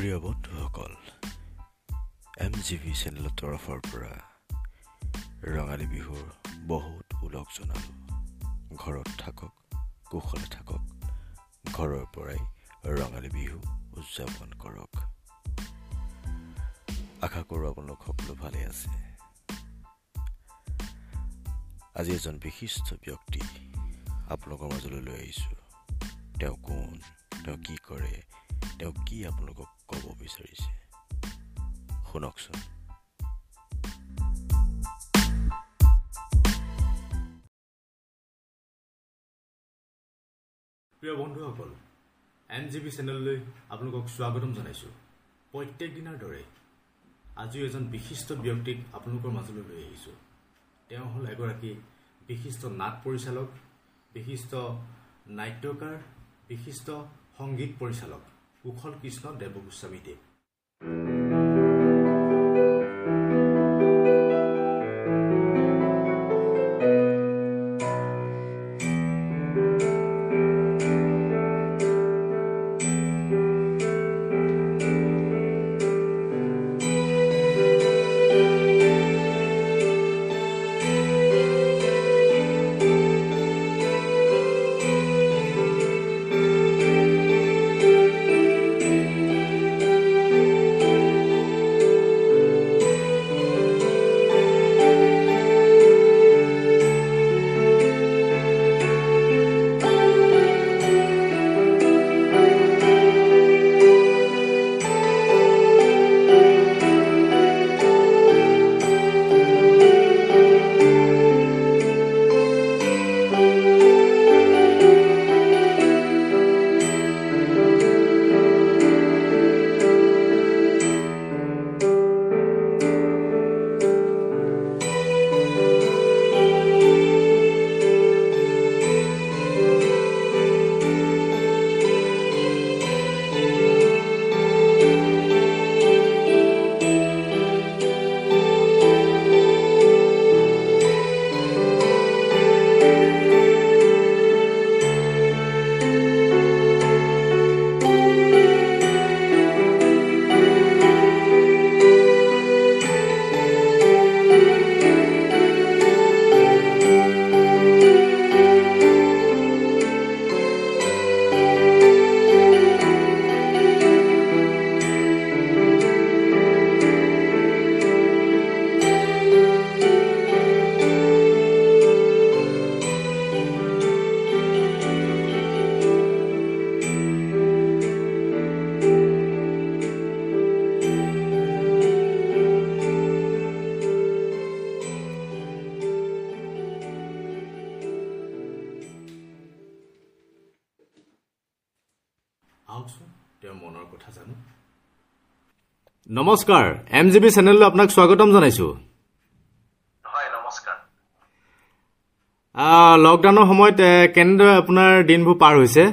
প্ৰিয় বন্ধুসকল M G V চেনেলৰ তৰফৰ পৰা ৰঙালী বিহুৰ বহুত ওলগ জনালোঁ। ঘৰত থাকক কুশলে থাকক ঘৰৰ পৰাই ৰঙালী বিহু উদযাপন কৰক। আশা কৰোঁ আপোনালোক সকলো ভালে আছে। আজি এজন বিশিষ্ট ব্যক্তি আপোনালোকৰ মাজলৈ লৈ আহিছোঁ। তেওঁ কোন তেওঁ কি কৰে তেওঁ কি আপোনালোকক ক'ব বিচাৰিছে শুনকচোন প্ৰিয় বন্ধুসকল এন জি বি চেনেললৈ আপোনালোকক স্বাগতম জনাইছোঁ। প্ৰত্যেক দিনাৰ দৰে আজিও এজন বিশিষ্ট ব্যক্তিক আপোনালোকৰ মাজলৈ লৈ আহিছোঁ। তেওঁ হ'ল এগৰাকী বিশিষ্ট নাট পৰিচালক বিশিষ্ট নাট্যকাৰ বিশিষ্ট সংগীত পৰিচালক। কুশল কৃষ্ণ দেৱগোস্বামীদেৱ। নমস্কাৰ এম জি বি চেনেললৈ আপোনাক স্বাগতম জনাইছোঁ। লকডাউনৰ সময়ত কেনেদৰে আপোনাৰ দিনবোৰ পাৰ হৈছে?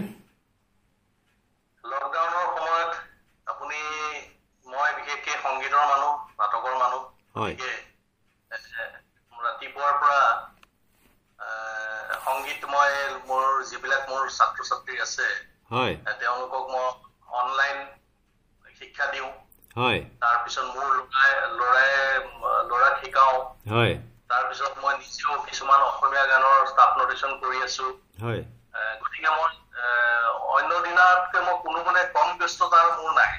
হয়। ৰাতিপুৱাৰ পৰা সংগীত মই মোৰ যিবিলাক মোৰ ছাত্ৰ ছাত্ৰী আছে তেওঁলোকক মই অনলাইন শিক্ষা দিওঁ। হয়। তাৰপিছত মোৰ ল'ৰাই ল'ৰাই ল'ৰাক শিকাওঁ। হয়। তাৰপিছত মই নিজেও কিছুমান অসমীয়া গানৰ ষ্টাফ নটেশ্যন কৰি আছো। হয়। গতিকে মই অন্য দিনাতকৈ মই কোনো মানে কম ব্যস্ততা মোৰ নাই।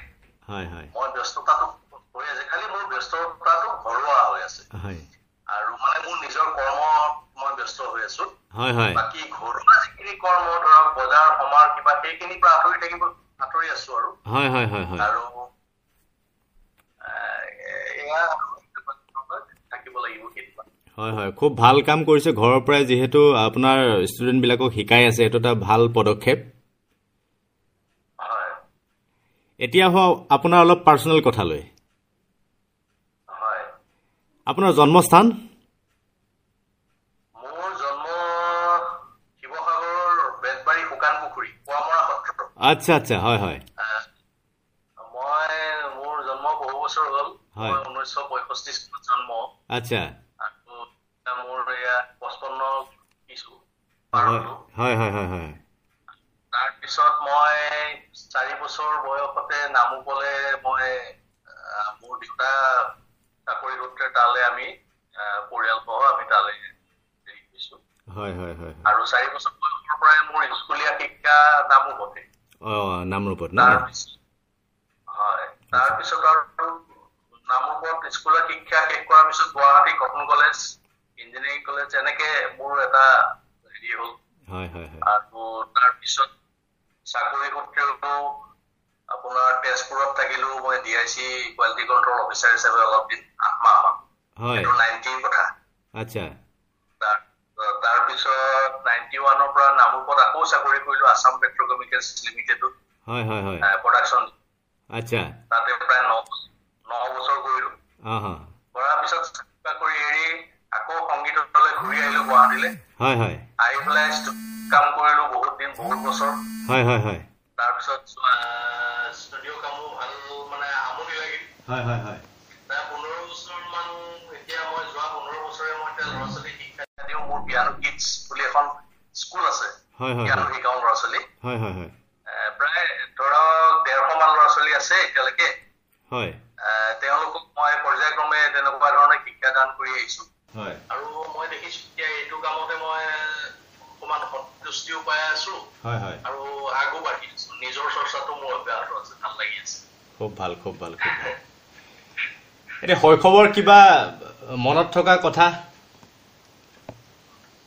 হয় হয়। মই ব্যস্ততাটো হৈ আছে খালি মোৰ ব্যস্ততাটো ঘৰুৱা হৈ আছে। হয়। আৰু মানে মোৰ নিজৰ কৰ্মত মই ব্যস্ত হৈ আছো। হয় হয়। বাকী ঘৰুৱা যিখিনি কৰ্ম ধৰক বজাৰ সমাৰ কিবা সেইখিনিৰ পৰা আঁতৰি থাকিব আঁতৰি আছো আৰু। হয় হয় হয় হয়। আৰু এ, এয়া থাকিব লাগিব কেতিয়াবা হয় হয়। খুব ভাল কাম কৰিছে ঘৰৰ পৰাই যিহেতু আপোনাৰ ষ্টুডেণ্টবিলাকক শিকাই আছে এইটো এটা ভাল পদক্ষেপ। এতিয়া হওক আপোনাৰ অলপ পাৰ্চনেল কথালৈ আপোনাৰ জন্মস্থান? আচ্ছা আচ্ছা হয় হয়। মই মোৰ জন্ম বহু বছৰ হ'ল। হয়। ঊনৈছশ পঁয়ষষ্ঠি চনত জন্ম। আচ্ছা আৰু এতিয়া মোৰ এয়া পঁচপন্ন কিছু হয় পাৰ হ'লো হয় হয় হয় হয়। তাৰপিছত পিছত মই চাৰি বছৰ বয়সতে নামুকলে মই মোৰ দেউতা চাকৰি সূত্ৰে তালৈ আমি আহ, পৰিয়ালসহ আমি তালৈ হেৰি কৰিছো। হয় হয় হয় আৰু চাৰি বছৰ বয়সৰ পৰাই মোৰ স্কুলীয়া শিক্ষা নামুকতে। নামৰূপত হয় তাৰপিছত আৰু নামৰূপত স্কুলৰ শিক্ষা শেষ কৰাৰ পিছত Guwahati Cotton college engineering college এনেকে মোৰ এটা হেৰি হ'ল আৰু তাৰপিছত চাকৰি সূত্ৰেও আপোনাৰ তেজপুৰত থাকিলো মই D I C quality control officer হিচাপে অলপ দিন আঠ মাহ মান। হয়। এইটো নাইনটিৰ কথা। আচ্ছা। তাৰ- তাৰপিছত নাইনটি ওৱানৰ পৰা নামৰূপত আকৌ চাকৰি কৰিলো আছাম পেট্ৰকেমিকেলছ লিমিটেডত হয় হয় হয়। প্ৰডাকশ্যন আচ্ছা। তাতে প্ৰায় ন ন বছৰ কৰিলো অঁ অঁ কৰাৰ পিছত চাকৰি এৰি আকৌ সংগীতলৈ ঘূৰি আহিলো গুৱাহাটীলৈ। হয় হয়। আহি পেলাই কাম কৰিলো বহুত দিন বহুত বছৰ। হয় হয় হয়। তাৰপিছত ষ্টুডিঅ' কামো ভাল মানে আমনি লাগিল। হয় হয় হয়। তাৰ পোন্ধৰ বছৰ মান এতিয়া মই যোৱা পোন্ধৰ বছৰে মই এতিয়া ল'ৰা ছোৱালী শিক্ষা দিওঁ মোৰ পিয়ানো কিডছ বুলি এখন স্কুল আছে। হয় হয় পিয়ানো হয়। শিকাওঁ ল'ৰা ছোৱালী হয় হয় হয়। এ, প্ৰায় ধৰক ডেৰশ মান ল'ৰা ছোৱালী আছে এতিয়ালৈকে। হয়। এ, তেওঁলোকক মই পৰ্যায়ক্ৰমে তেনেকুৱা ধৰণে শিক্ষাদান কৰি আহিছো হয় আৰু মই দেখিছো এতিয়া এইটো কামতে মই অকমান সন্তুষ্টিও পাই আছো। হয় হয়। আৰু আগো বাঢ়ি আছো। নিজৰ চৰ্চাটো মোৰ অব্যাহত আছে ভাল লাগি আছে। খুব ভাল খুব ভাল খুব ভাল। এতিয়া শৈশৱৰ কিবা মনত থকা কথা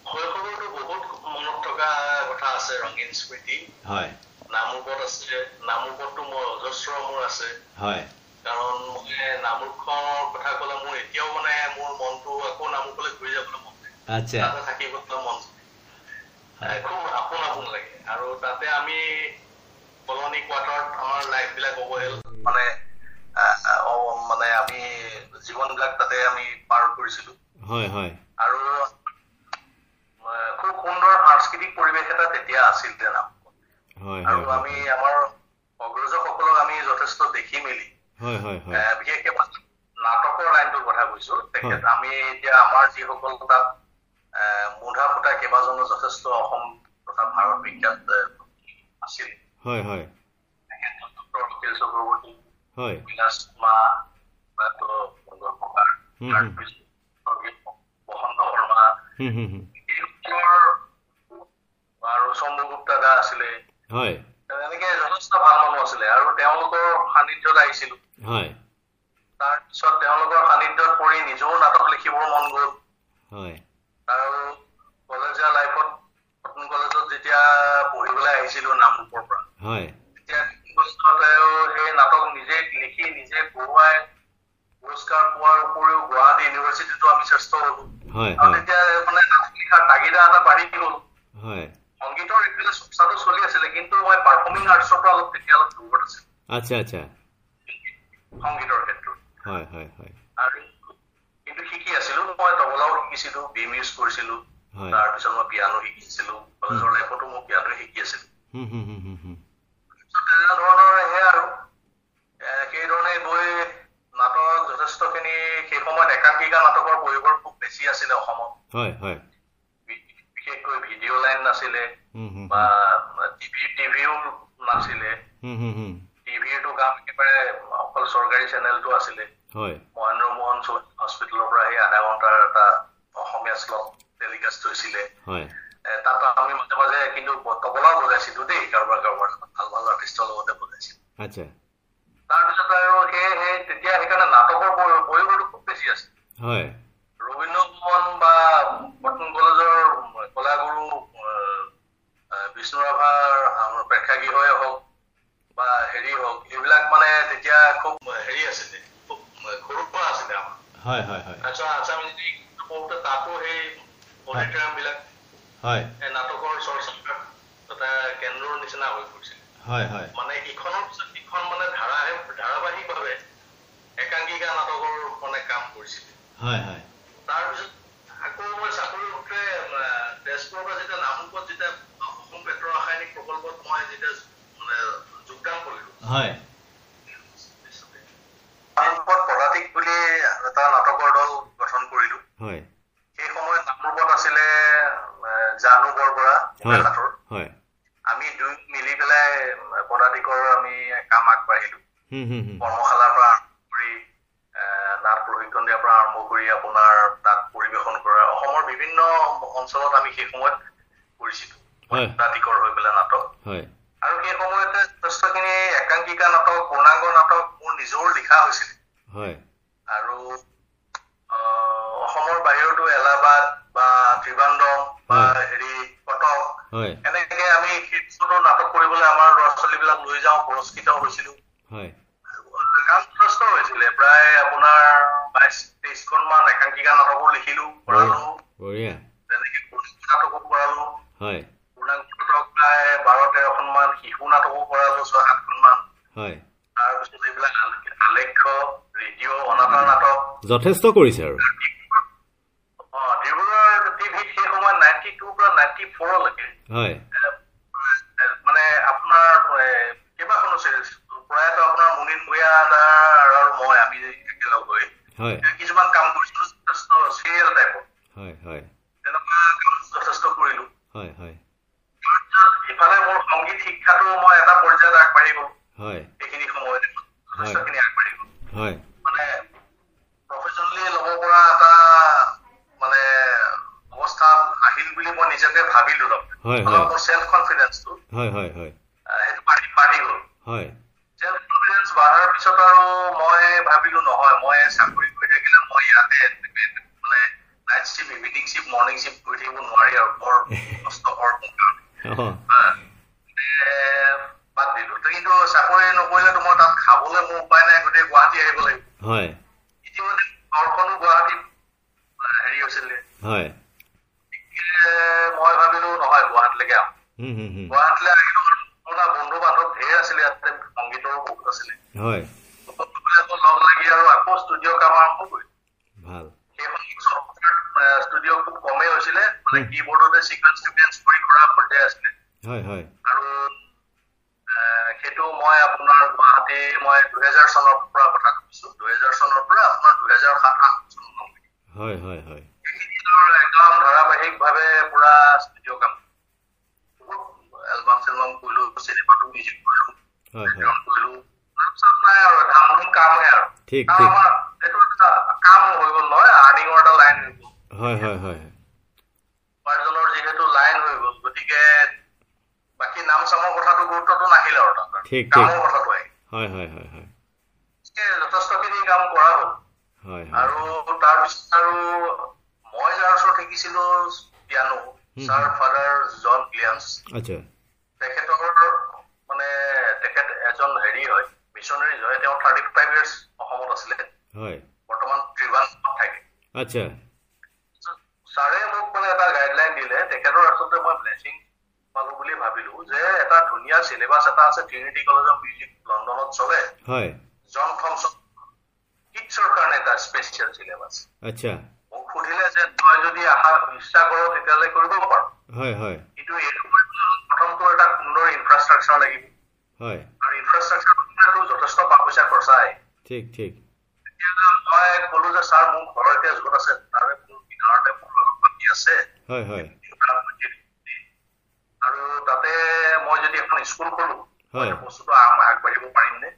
শৈশৱৰতো বহুত মনত থকা কথা আছে ৰঙীন স্মৃতি হয় নামৰূপত আছে নামৰূপততো মোৰ অজস্ৰ মোৰ আছে হয় কাৰণ মই নামৰূপখনৰ কথা ক'লে মোৰ এতিয়াও মানে মোৰ মনটো আকৌ নামৰূপলৈ ঘূৰি যাবলৈ মন যায় আচ্ছা তাতে থাকিবলৈ মন যায় এ, খুব আপোন আপোন লাগে আৰু তাতে আমি কলনি কোৱাৰ্টাৰত আমাৰ লাইফ বিলাক অৱহেল মানে আহ, আহ, অ- মানে আমি জীৱন বিলাক তাতে আমি পাৰ কৰিছিলো হয় হয় আৰু আহ, খুব সুন্দৰ সাংস্কৃতিক পৰিৱেশ এটা তেতিয়া আছিল যে নামৰূপত হয় আৰু হয় আমি আমাৰ অগ্ৰজসকলক আমি দেখি মেলি। বিশেষকে নাটকৰ লাইনটোৰ কথা কৈছো। তেখেত। আমি এতিয়া আমাৰ যিসকল তাত মুধা ফুটা কেইবাজনো যথেষ্ট অসম তথা ভাৰত বিখ্যাত আছিল। হয় হয়। অখিল চক্ৰৱৰ্তী বিলাস বসন্ত শৰ্মা। আৰু চম্বু গুপ্তা দা আছিলে। হয়। এনেকে যথেষ্ট ভাল মানুহ আছিলে আৰু তেওঁলোকৰ সান্নিধ্যত আহিছিলো। হয়। তাৰপিছত তেওঁলোকৰ সান্নিধ্যত পৰি নিজেও নাটক লিখিবৰ মন গ'ল। হয়। আৰু কলেজীয়া লাইফত নতুন কলেজত যেতিয়া পঢ়িবলৈ আহিছিলো নামৰূপৰ পৰা হয়। তেতিয়া সেই নাটক নিজে লিখি নিজে পঢ়ুৱাই পুৰস্কাৰ পোৱাৰ উপৰিও গুৱাহাটী ইউনিভাৰ্চিটিতো আমি শ্ৰেষ্ঠ হলো। আৰু তেতিয়া মানে নাটক লিখাৰ তাগিদা এটা বাঢ়ি গ'ল। হয়। সংগীতৰ এইফালে চৰ্চাটো চলি আছিলে কিন্তু মই পাৰফৰ্মিং আৰ্টছৰ পৰা অলপ তেতিয়া অলপ দূৰত আছিলো আচ্ছা আচ্ছা সংগীতৰ ক্ষেত্ৰত হয় হয় হয় আৰু কিন্তু শিকি আছিলো মই তবলাও শিকিছিলো বিম ইউজ কৰিছিলো তাৰপিছত মই পিয়ানো শিকিছিলো কলেজৰ লাইফতো মই পিয়ানো শিকি আছিলো তেনেধৰণৰ সেয়া আৰু সেইধৰণে গৈ নাটক যথেষ্টখিনি সেই সময়ত একাংকিকা নাটকৰ প্ৰয়োগৰ খুব বেছি আছিলে অসমত হয় হয় বিশেষকৈ ভিডিঅ' লাইন নাছিলে বা টিভি টিভিও নাছিলে। টিভিৰটো কাম একেবাৰে অকল চৰকাৰী চেনেলটো আছিলে। মহেন্দ্ৰ মোহন চৌধুৰী হস্পিটেলৰ পৰা সেই আধা ঘণ্টাৰ এটা অসমীয়া শ্লক টেলিকাষ্ট হৈছিলে। তাত আমি মাজে মাজে কিন্তু তবলাও বজাইছিলো দেই কাৰোবাৰ কাৰোবাৰ ভাল ভাল আৰ্টিষ্টৰ লগতে বজাইছিলো। আচ্ছা। তাৰপিছত আৰু সেই সেই তেতিয়া সেইকাৰণে নাটকৰ প্ৰয়োগটো খুব বেছি আছে হয় ৰবীন্দ্ৰ ভৱন বা কটন কলেজৰ কলাগুৰু আহ, আহ, বিষ্ণু ৰাভাৰ আমাৰ প্ৰেক্ষাগৃহই হওক বা হেৰি হওক এইবিলাক মানে তেতিয়া খুব হেৰি আছিলে খুব সৰুৰ পৰা আছিলে আমাৰ হয় হয় হয় তাৰপিছত আছাম ইউনিভাৰ্চিটি পঢ়োতে তাতো সেই অডিটৰিয়াম বিলাক হয় এই নাটকৰ চৰ্চা এটা কেন্দ্ৰৰ নিচিনা হৈ পৰিছিল হয় হয় মানে ইখনৰ পিছত সিখন মানে ধাৰা ধাৰাবাহিকভাৱে একাংকিকা নাটকৰ মানে কাম কৰিছিল হয় হয় তাৰপিছত আকৌ মই চাকৰি সূত্ৰে আহ, তেজপুৰৰ পৰা যেতিয়া নামৰূপত যেতিয়া অসম পেট্ৰ ৰাসায়নিক প্ৰকল্পত মই যেতিয়া মানে যোগদান কৰিলো হয় নামৰূপত পদাতিক বুলি এটা নাটকৰ দল গঠন কৰিলো হয় সেই সময়ত নামৰূপত আছিলে আহ, জানু বৰবৰা হয় গোলাঘাটৰ হয় আমি দুই মিলি মিলি পেলাই উম, পদাতিকৰ আমি কাম আগবাঢ়িলো হুম, হুম, হুম। কৰ্মশালাৰ পৰা আৰম্ভ কৰি এ, নাট প্ৰশিক্ষণ দিয়াৰ পৰা আৰম্ভ কৰি আপোনাৰ নাট পৰিৱেশন কৰা অসমৰ বিভিন্ন অঞ্চলত আমি সেই সময়ত কৰিছিলো হয়। পদাতিকৰ হৈ পেলাই নাটক হয়। আৰু সেই সময়তে যথেষ্টখিনি একাংকিকা নাটক পূৰ্ণাংগ নাটক মোৰ নিজৰো লিখা হৈছিল। হয়। আৰু অসমৰ বাহিৰতো এলাহাবাদ বা ত্ৰিবান্দম বা। হেৰি কটক এনেকে আমি শিৱসদৰ নাটক কৰিবলৈ আমাৰ ল'ৰা ছোৱালীবিলাক লৈ যাওঁ পুৰস্কৃত হৈছিলো হয় কাম যথেষ্ট হৈছিলে প্ৰায় আপোনাৰ বাইশ তেইশখন মান একাংকিকা নাটকো লিখিলো কৰালো বঢ়িয়া তেনেকে পূৰ্ণাংগ নাটকো কৰালো হয় পূৰ্ণাংগ নাটক প্ৰায় বাৰ তেৰখন মান শিশু নাটকো কৰালো ছয় সাতখন মান হয় তাৰপিছত এইবিলাক আল- আলেখ্য ৰেডিঅ' অনাতাঁৰ নাটক যথেষ্ট কৰিছে আৰু অ ডিব্ৰুগড় টিভিত সেই সময়ত নাইণ্টি টুৰ পৰা নাইণ্টি ফ'ৰলৈকে হয় মানে আপোনাৰ এ, কেইবাখনো চিৰিজ প্ৰয়াত আপোনাৰ মুনীন ভূঞা দা আৰু মই আমি একেলগ হৈ হয় কিছুমান কাম কৰিছিলো যথেষ্ট চিৰিয়েল টাইপৰ হয় হয় তেনেকুৱা কাম যথেষ্ট কৰিলো হয় হয় তাৰপিছত ইফালে মোৰ সংগীত শিক্ষাটো মই এটা পৰ্যায়ত আগবাঢ়ি গলো হয় সেইখিনি সময়তে যথেষ্টখিনি আগবাঢ়ি গলো হয় মানে প্ৰফেচনেলি ল'ব পৰা এটা মানে অৱস্থা আহিল বুলি মই নিজকে ভাবিলো হয়, অলপ হয়। মোৰ চেল্ফ কনফিডেন্সটো হয় হয় হয় সেইটো বাঢ়ি বাঢ়ি গ'ল হয় চেল্ফ কনফিডেন্স বাঢ়াৰ পিছত আৰু মই ভাবিলো নহয় মই চাকৰি কৰি থাকিলে মই ইয়াতে মানে night shift evening shift morning shift কৰি থাকিব নোৱাৰি আৰু বৰ কষ্টকৰ মোৰ কাৰণে। অঁ হা। এ, বাদ দিলো। তো কিন্তু চাকৰি নকৰিলেতো মই তাত খাবলৈ মোৰ উপায় নাই গোটেই গুৱাহাটী আহিব লাগিব। হয়। ইতিমধ্যে ঘৰখনো গুৱাহাটীত আহ, হেৰি হৈছিলে। হয়। এ, মই ভাবিলো নহয় গুৱাহাটীলৈকে আহোঁ। হুম হুম হুম। গুৱাহাটীলৈ আহিলো আপোনাৰ বন্ধু বান্ধৱ ধেৰ আছিলে ইয়াতে সংগীতৰো বহুত আছিলে। হয়। লগ লাগি আৰু আকৌ ষ্টুডিঅ' কাম আৰম্ভ কৰিলো। ভাল। সেই সময়ত ষ্টুডিঅ' খুব কমেই হৈছিলে। মানে। কি বোৰ্ডতে চিকুৱেঞ্চ টিকুৱেঞ্চ কৰি কৰা পৰ্যায় আছিলে হয় হয় আৰু এ, সেইটো মই আপোনাৰ গুৱাহাটী মই দুহেজাৰ চনৰ পৰা কথা কৈছো। দুহেজাৰ চনৰ পৰা আপোনাৰ দুহেজাৰ সাত আঠ চনলৈকে হয় হয় হয়। একদম ধাৰাবাহিকভাৱে পুৰা ষ্টুডিঅ' কাম। এলবাম চেলবাম কৰিলো চিনেমাটো মিউজিক কৰিলো। হয় হয়। background কৰিলো। তাৰপিছত নাই আৰু ধাম ধুম কামহে আৰু। ঠিক, কাৰণ ঠিক। আমাৰ এইটো এটা কাম হৈ গ'ল নহয় আৰ্নিঙৰ এটা লাইন হৈ গ'ল। হয় হয় হয়। উপাৰ্জনৰ যিহেতু লাইন হৈ গ'ল গতিকে বাকী নাম চামৰ কথাটো গুৰুত্বটো নাহিলে আৰু তাত। ঠিক, ঠিক। কামৰ কথাটো আহিল হয় হয় হয় হয় গতিকে যথেষ্টখিনি কাম কৰা হ'ল হয় হয় আৰু তাৰপিছত আৰু মই যাৰ ওচৰত শিকিছিলো পিয়ানো হুম। ছাৰ ফাদাৰ জন ক্লিয়ান্স আচ্ছা। তেখেতৰ মানে তেখেত এজন হেৰি হয় মিছনাৰী হয় তেওঁ থাৰ্টি ফাইভ ইয়াৰ্ছ অসমত আছিলে। হয়। বৰ্তমান ত্ৰিবান্ধত থাকে আচ্ছা। ছাৰে মোক মানে এটা গাইডলাইন দিলে তেখেতৰ আচলতে মই ব্লেছিং পালো বুলি ভাবিলো যে এটা ধুনীয়া চিলেবাছ এটা আছে ট্ৰিনিটি কলেজ অফ মিউজিক লণ্ডনত চলে। হয়। জন থমছন কিডছৰ কাৰণে এটা স্পেচিয়েল চিলেবাছ আচ্ছা। মোক সুধিলে যে তই যদি আহা ইচ্ছা কৰ তেতিয়াহ'লে কৰিব পাৰ। হয় হয়। কিন্তু এইটো প্ৰথমটো এটা সুন্দৰ ইনফ্ৰাষ্ট্ৰাকচাৰ লাগিব। হয়। আৰু ইনফ্ৰাষ্ট্ৰাকচাৰটো যথেষ্ট টকা পইচা খৰচা আহে ঠিক। ঠিক মই ক'লো যে ছাৰ মোৰ ঘৰ এতিয়া য'ত আছে তাৰে মোৰ কিনাৰতে মোৰ মাটি আছে। হয় হয়। আৰু তাতে মই যদি এখন স্কুল খোলো হয়। বস্তুটো আগবাঢ়িব পাৰিম নে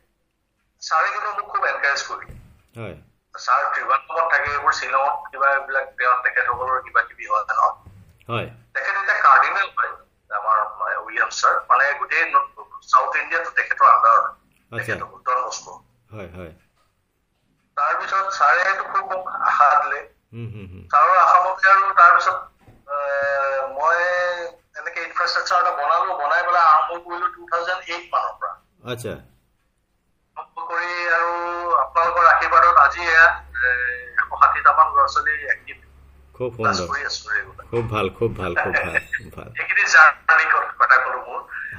ছাৰে কিন্তু মোক খুব এনকাৰেজ কৰিলে। হয়। ছাৰ ত্ৰিবান্ধমত থাকে এইবোৰ শ্বিলঙত কিবা এইবিলাক তেওঁ তেখেতসকলৰ কিবা কিবি হয় ন? হয়। তেখেত এতিয়া কাৰ্ডিনেল হয়। আমাৰ উইলিয়াম ছাৰ মানে গোটেই চাউথ ইণ্ডিয়াটো তেখেতৰ আণ্ডাৰ আচ্ছা তেখেত উত্তৰ মস্কো তাৰপিছত ছাৰে খুব মোক আশা দিলে ছাৰৰ আশা মতে আৰু তাৰপিছত মই এনেকে ইনফ্ৰাষ্ট্ৰাকচাৰ এটা বনালো বনাই পেলাই আৰম্ভ কৰিলো টু থাউজেণ্ড এইট মানৰ পৰা আচ্ছা কৰি আৰু আপোনালোকৰ আশীৰ্বাদত আজি এয়া এশ ষাঠিটামান ল'ৰা ছোৱালী এক্টিভ খুব সুন্দৰ। খুব ভাল খুব ভাল খুব ভাল ভাল।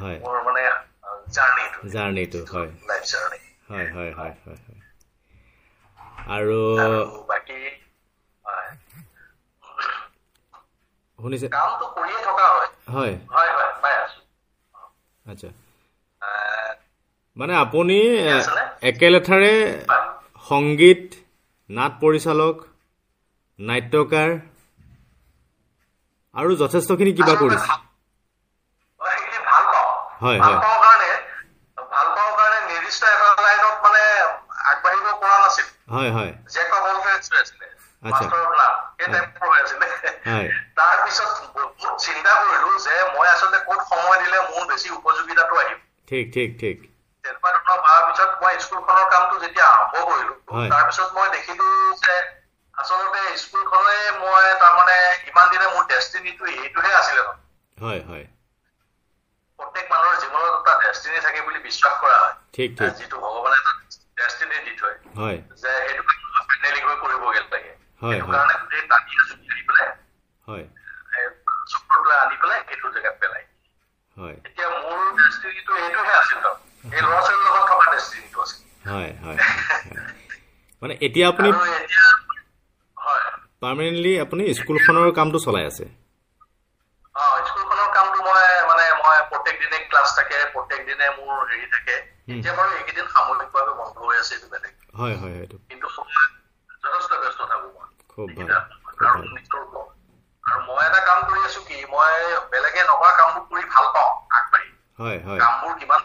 হয়। জাৰ্ণিটো হয়। হয় হয় হয় হয় হয়। আৰু শুনিছে? হয়। আচ্ছা। মানে আপুনি এ, আছেনে? একেলেঠাৰে হয়। সংগীত নাট পৰিচালক নাট্যকাৰ আৰু যথেষ্টখিনি কিবা কৰিছে। হয়, ভাল হয়। পাওঁ কাৰণে ভাল পাওঁ কাৰণে নিৰ্দিষ্ট এটা লাইনত মানে আগবাঢ়িব পৰা নাছিল। হয় হয়। জেক অফ অল ট্ৰেডছ আছিলে। আচ্ছা। মাষ্টাৰ অফ নাম সেই টাইপৰ হৈ আছিলে। হয়। তাৰপিছত বহুত চিন্তা কৰিলো যে মই আচলতে ক'ত সময় দিলে মোৰ বেছি উপযোগিতাটো আহিব। ঠিক ঠিক ঠিক। তেনেকুৱা ধৰণৰ। হোৱাৰ পিছত মই স্কুলখনৰ কামটো যেতিয়া আৰম্ভ কৰিলো হয়। তাৰপিছত মই দেখিলো যে আচলতে স্কুলখনে মই তাৰমানে ইমান দিনে মোৰ ডেষ্টিনিটো এইটোহে আছিলে। হয় হয়। প্ৰত্যেক মানুহৰ জীৱনত এটা ডেষ্টিনি থাকে বুলি বিশ্বাস কৰা হয়। ঠিক ঠিক। যিটো ভগৱানে ডেষ্টিনি দি থয়। হয়। যে সেইটো ফাইনেলি গৈ কৰিবগে লাগে। হয়, সেইটো। কাৰণে গোটেই টানি আজুৰি আনি পেলাই হয়। চক্ৰটোৱে আনি পেলাই সেইটো জেগাত পেলাই। হয়। এতিয়া মোৰ ডেষ্টিনিটো এইটোহে আছিল এই ল'ৰা ছোৱালীৰ লগত থকা ডেষ্টিনিটো আছিল। হয় হয়। মানে এতিয়া আপুনি এতিয়া পাৰ্মানেণ্টলি আপুনি স্কুলখনৰ কামটো চলাই আছে? স্কুলখনৰ কামটো মই মানে মই প্ৰত্যেক দিনে ক্লাছ থাকে প্ৰত্যেক দিনে মোৰ হেৰি থাকে। এতিয়া বাৰু এইকেইদিন সাময়িকভাৱে বন্ধ হৈ আছে এইটো বেলেগ। হয় হয় সেইটো। কিন্তু যথেষ্ট ব্যস্ত থাকো মই। খুব ভাল আৰু মই এটা কাম কৰি আছো কি মই বেলেগে নকৰা কামবোৰ কৰি ভাল পাওঁ আগবাঢ়ি। হয় হয়। কামবোৰ কিমান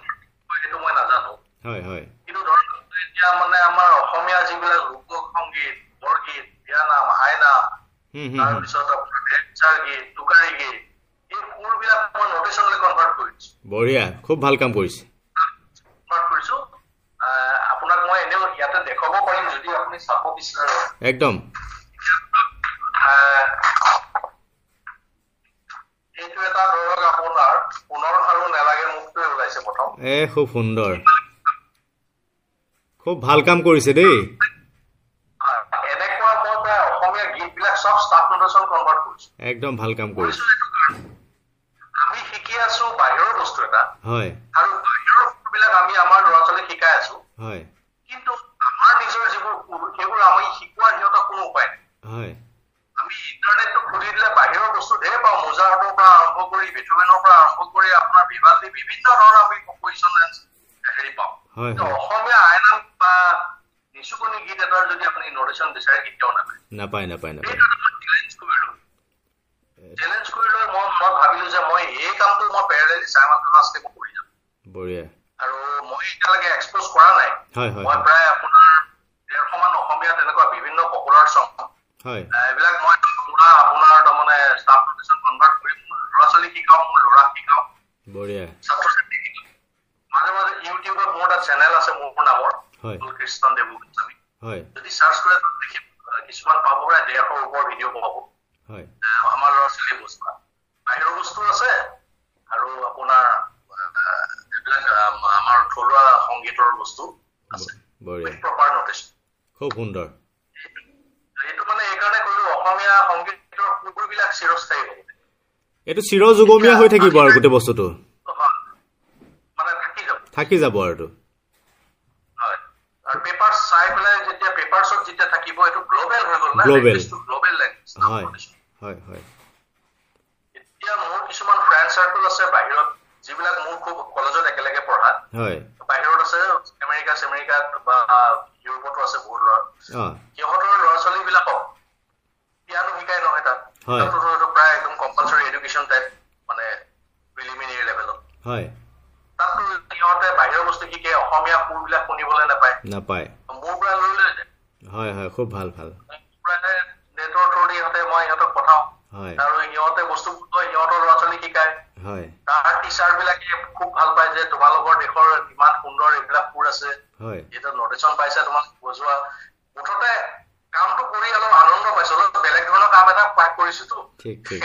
সেইটো মই নাজানো। হয় হয়। কিন্তু ধৰক এতিয়া মানে আমাৰ অসমীয়া যিবিলাক লোক সংগীত বৰগীত বিয়ানাম আইনাম হুম হুম হুম তাৰপিছত আপোনাৰ ভেঞ্চাৰ গীত টোকাৰী গীত এই সুৰবিলাক মই নটেশ্যনলৈ কনভাৰ্ট কৰিছো বঢ়িয়া খুব ভাল কাম কৰিছে। কনভাৰ্ট কৰিছো আহ, আপোনাক মই এনেও ইয়াতে দেখুৱাব পাৰিম যদি আপুনি চাব বিচাৰে। একদম। আহ, এইটো এটা ধৰক আপোনাৰ পুনৰ আৰু নেলাগে মুখটোৱে ওলাইছে প্ৰথম। এ খুব সুন্দৰ। খুব ভাল কাম কৰিছে দেই আহ, এনেকুৱা মই প্ৰায় অসমীয়া গীতবিলাক চব ষ্টাফ নটেশ্যন কনভাৰ্ট কৰিছো একদম ভাল কাম কৰিছে। আমি শিকি আছো বাহিৰৰ বস্তু এটা। হয়। আৰু বাহিৰৰ সুৰবিলাক আমি আমাৰ ল'ৰা ছোৱালীক শিকাই আছো। হয়। কিন্তু আমাৰ নিজৰ যিবোৰ সেইবোৰ আমি শিকোৱাৰ সিহঁতৰ কোনো উপায় নাই। হয়। আমি ইণ্টাৰনেটটো খুলি দিলে বাহিৰৰ বস্তু ঢেৰ পাওঁ মোজাহাটৰ পৰা আৰম্ভ কৰি পৰা আৰম্ভ কৰি আপোনাৰ বিভিন্ন ধৰণৰ আমি হেৰি পাওঁ। অসমীয়া আইনাম বা নিচুকনি গীত এটাৰ যদি আপুনি নটেশ্যন বিচাৰে কেতিয়াও নাপায়। নাপায় নাপায় নাপায় সেইটো মই চেলেঞ্জ কৰিলো চেলেঞ্জ কৰি লৈ মই মই ভাবিলো যে মই এই কামটো মই পেৰেলেলি চাইমালটেনাছলি মই কৰি যাম বঢ়িয়া আৰু মই এতিয়ালৈকে এক্সপ'জ কৰা নাই হয় হয় মই প্ৰায় আপোনাৰ ডেৰশমান অসমীয়া তেনেকুৱা বিভিন্ন পপুলাৰ চং। হয়। এইবিলাক মই পুৰা আপোনাৰ তাৰমানে ষ্টাফ নটেশ্যন কনভাৰ্ট কৰি মোৰ ল'ৰা ছোৱালীক শিকাওঁ মোৰ ল'ৰাক শিকাওঁ। বঢ়িয়া। ছাত্ৰ ছাত্ৰীক শিকাওঁ। মাজে মাজে ইউটিউবত মোৰ এটা চেনেল আছে মোৰ নামৰ কৃষ্ণ দেৱ গোস্বামী হয়। যদি চাৰ্চ কৰে দেখিম কিছুমান পাব প্ৰায় ডেৰশৰ ওপৰ ভিডিঅ' পাব। আমাৰ ল'ৰা ছোৱালী বস্তু। বাহিৰৰ বস্তু আছে আৰু আপোনাৰ এইবিলাক আম, আমাৰ থলুৱা সংগীতৰ বস্তু আছে বঢ়িয়া প্ৰপাৰ নটিচ খুব সুন্দৰ। এইটো চিৰযুগমীয়া হৈ থাকিব আৰু গোটেই বস্তুটো। থাকি যাব। আৰু। এইটো হয় আৰু পেপাৰ চাই পেলাই যেতিয়া পেপাৰছত যেতিয়া থাকিব এইটো গ্ল'বেল হৈ গ'ল না Global. গ্ল'বেল লেংগুৱেজ হয় হয় হয় এতিয়া মোৰ কিছুমান ফ্ৰেণ্ড চাৰ্কল আছে বাহিৰত যিবিলাক মোৰ খুব কলেজত একেলগে পঢ়া হয় বাহিৰত আছে আমেৰিকা চেমেৰিকাত বা ইউৰোপতো আছে বহুত ল'ৰা অঁ সিহঁতৰ ল'ৰা ছোৱালী বিলাকক পিয়ানো শিকাই নহয় তাত হয়। তাততো এইটো প্ৰায় একদম কম্পালচৰি এডুকেশ্যন টাইপ মানে প্ৰিলিমিনেৰী লেভেলত হয় তাততো সিহঁতে বাহিৰৰ বস্তু শিকে অসমীয়া সুৰবিলাক শুনিবলৈ নাপায় নাপায় মোৰ পৰা লৈ লৈ যায় হয় হয় খুব ভাল ভাল। মোৰ পৰা নেটৰ থ্ৰুদি সিহঁতে মই সিহঁতক পঠাওঁ। হয়। আৰু সিহঁতে বস্তুবোৰ লৈ সিহঁতৰ ল'ৰা ছোৱালীক শিকায়। হয়। তাৰ টিচাৰ বিলাকে খুব ভাল পায় যে তোমালোকৰ দেশৰ ইমান সুন্দৰ এইবিলাক সুৰ আছে। হয়। এতিয়া নটিচন পাইছে তোমাক বজোৱা। মুঠতে কামটো কৰি অলপ আনন্দ পাইছো অলপ বেলেগ ধৰণৰ কাম এটা পাক কৰিছোতো ঠিক ঠিক।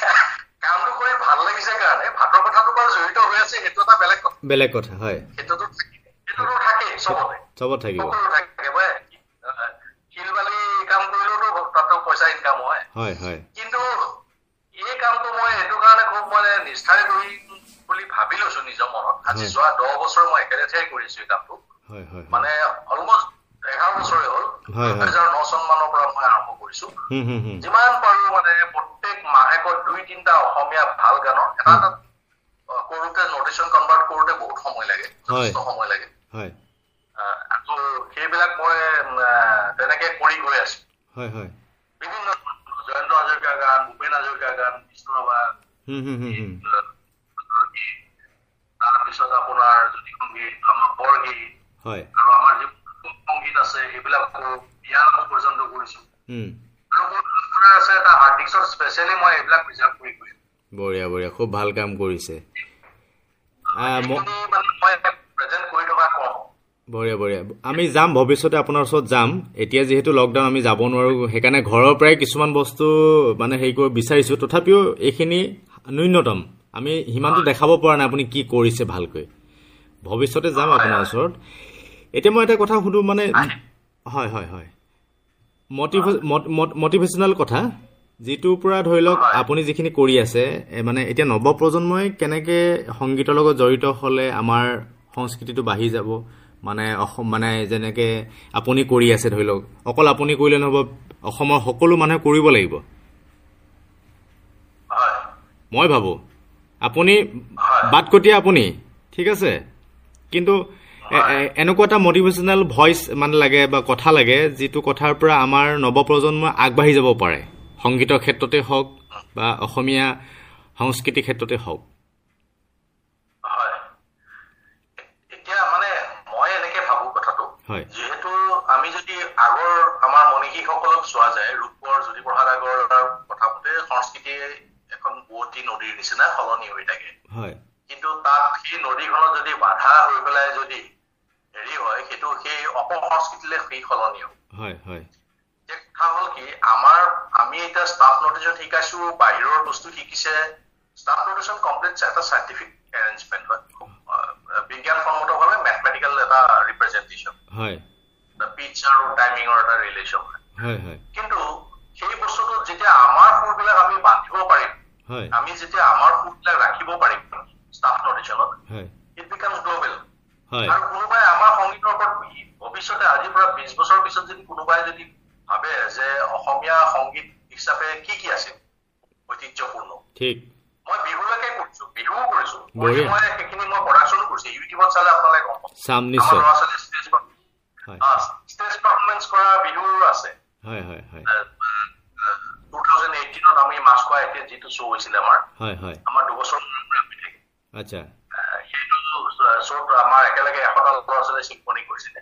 কামটো কৰি ভাল লাগিছে কাৰণে ভাতৰ কথাটো বাৰু জড়িত হৈ আছে সেইটো এটা বেলেগ কথা। বেলেগ কথা হয়। সেইটোতো থাকেই। সেইটোতো থাকেই চবতে। চবত থাকিব সকলো থাকে বৈ শিল বালি কাম কৰিলেওতো তাতো পইচা ইনকাম হয় হয় হয় কিন্তু এই কামটো মই এইটো কাৰণে খুব মানে নিষ্ঠাৰে কৰিম বুলি ভাবি লৈছো নিজৰ মনত। আজি। যোৱা দহ বছৰ মই একেলেঠাই কৰিছো এই কামটো। মানে অলমষ্ট এঘাৰ বছৰে হ'ল। দুহেজাৰ ন চন মানৰ পৰা মই আৰম্ভ কৰিছো। যিমান পাৰো মানে প্ৰত্যেক মাহেকত দুই তিনিটা অসমীয়া ভাল গানৰ এটা এটা কৰোতে নটিচন কনভাৰ্ট কৰোতে বহুত সময় লাগে। যথেষ্ট সময় লাগে হয় আহ, আকৌ সেইবিলাক মই উম, আহ, তেনেকে কৰি গৈ আছো হয় হয় বিভিন্ন ধৰণৰ জয়ন্ত হাজৰিকাৰ গান ভূপেন হাজৰিকাৰ গান বিষ্ণু ৰাভা হুম হুম হুম হুম সৰিয়হী হয় আৰু আমাৰ যি সংগীত আছে সেইবিলাকো বিয়া নামো পৰ্যন্ত কৰিছো উম, আৰু মোৰ আপোনাৰ আছে এটা হাৰ্ড ডিস্কত স্পেচিয়েলি মই এইবিলাক প্ৰিজাৰ্ভ কৰি কৰিম বঢ়িয়া বঢ়িয়া খুব ভাল কাম কৰিছে। বঢ়িয়া বঢ়িয়া। আমি যাম ভৱিষ্যতে আপোনাৰ ওচৰত যাম। এতিয়া যিহেতু লকডাউন আমি যাব নোৱাৰোঁ। সেইকাৰণে ঘৰৰ পৰাই কিছুমান বস্তু মানে হেৰি কৰিব বিচাৰিছোঁ। তথাপিও এইখিনি ন্যূনতম। আমি সিমানটো দেখাব পৰা নাই আপুনি কি কৰিছে ভালকৈ। ভৱিষ্যতে যাম আপোনাৰ ওচৰত। এতিয়া মই এটা কথা সুধোঁ মানে হয় হয় হয়। মটিভেশ্যনেল কথা। যিটোৰ পৰা ধৰি লওক আপুনি যিখিনি কৰি আছে মানে এতিয়া নৱপ্ৰজন্মই কেনেকৈ সংগীতৰ লগত জড়িত হ'লে আমাৰ সংস্কৃতিটো বাঢ়ি যাব? মানে অসম মানে যেনেকৈ আপুনি কৰি আছে ধৰি লওক অকল আপুনি কৰিলে নহ'ব অসমৰ সকলো মানুহে কৰিব লাগিব। মই ভাবোঁ আপুনি। বাটকটীয়া আপুনি ঠিক আছে? কিন্তু এনেকুৱা এটা মটিভেশ্যনেল ভইচ মানে লাগে বা কথা লাগে যিটো কথাৰ পৰা আমাৰ নৱপ্ৰজন্মই আগবাঢ়ি যাব পাৰে। সংগীতৰ ক্ষেত্ৰতে হওক বা অসমীয়া সংস্কৃতিৰ ক্ষেত্ৰতে হওক। হয়। যিহেতু আমি যদি আগৰ আমাৰ মনীষীসকলক চোৱা যায় ৰূপৰ জ্যোতিপ্ৰসাদ আগৰ কথা মতে সংস্কৃতিয়ে এখন বুৱতী নদীৰ নিচিনা সলনি হৈ থাকে। কিন্তু তাত সেই নদীখনত যদি বাধা হৈ পেলাই যদি হেৰি হয় সেইটো সেই অপসংস্কৃতিলে সেই সলনি হয়। কথা হ'ল কি আমাৰ আমি এতিয়া ষ্টাফ নটিচন শিকাইছো বাহিৰৰ বস্তু শিকিছে। ষ্টাফ নটিচন কমপ্লিট এটা চাইণ্টিফিক এৰেঞ্জমেণ্ট হয়। বিজ্ঞানসন্মতভাৱে মেথমেটিকেল এটা ৰিপ্ৰেজেণ্টেশ্যন হয়। পিচ আৰু টাইমিঙৰ এটা ৰিলেশ্যন হয়। কিন্তু সেই বস্তুটোত যেতিয়া আমাৰ সুৰবিলাক আমি বান্ধিব পাৰিম আমি যেতিয়া আমাৰ সুৰবিলাক ৰাখিব পাৰিম ষ্টাফ নটিচনত ইট বিকামছ গ্ল'বেল আৰু কোনোবাই আমাৰ সংগীতৰ ওপৰত ভৱিষ্যতে আজিৰ পৰা বিশ বছৰৰ পিছত যদি কোনোবাই যদি ভাবে যে অসমীয়া সংগীত হিচাপে কি কি আছিল ঐতিহ্যপূৰ্ণ। ঠিক। মই বিহুলৈকে কৰিছো বিহুও কৰিছো। মই সেইখিনি মই প্ৰডাকশ্যনো কৰিছো। ইউটিউবত চালে আপোনালোকে গম পাব। ল'ৰা ছোৱালী ষ্টেজ ষ্টেজ পাৰফৰ্মেঞ্চ কৰা বিহুৰ আছে। হয় হয় হয়। টু থাউজেণ্ড এইটিনত আমি মাছ খোৱা এতিয়া যিটো শ্ব' হৈছিলে আমাৰ। হয় হয়। আমাৰ দুবছৰ আচ্ছা। সেইটো শ্ব'ত আমাৰ একেলগে এশটা ল'ৰা ছোৱালীয়ে চিম্পনি কৰিছিলে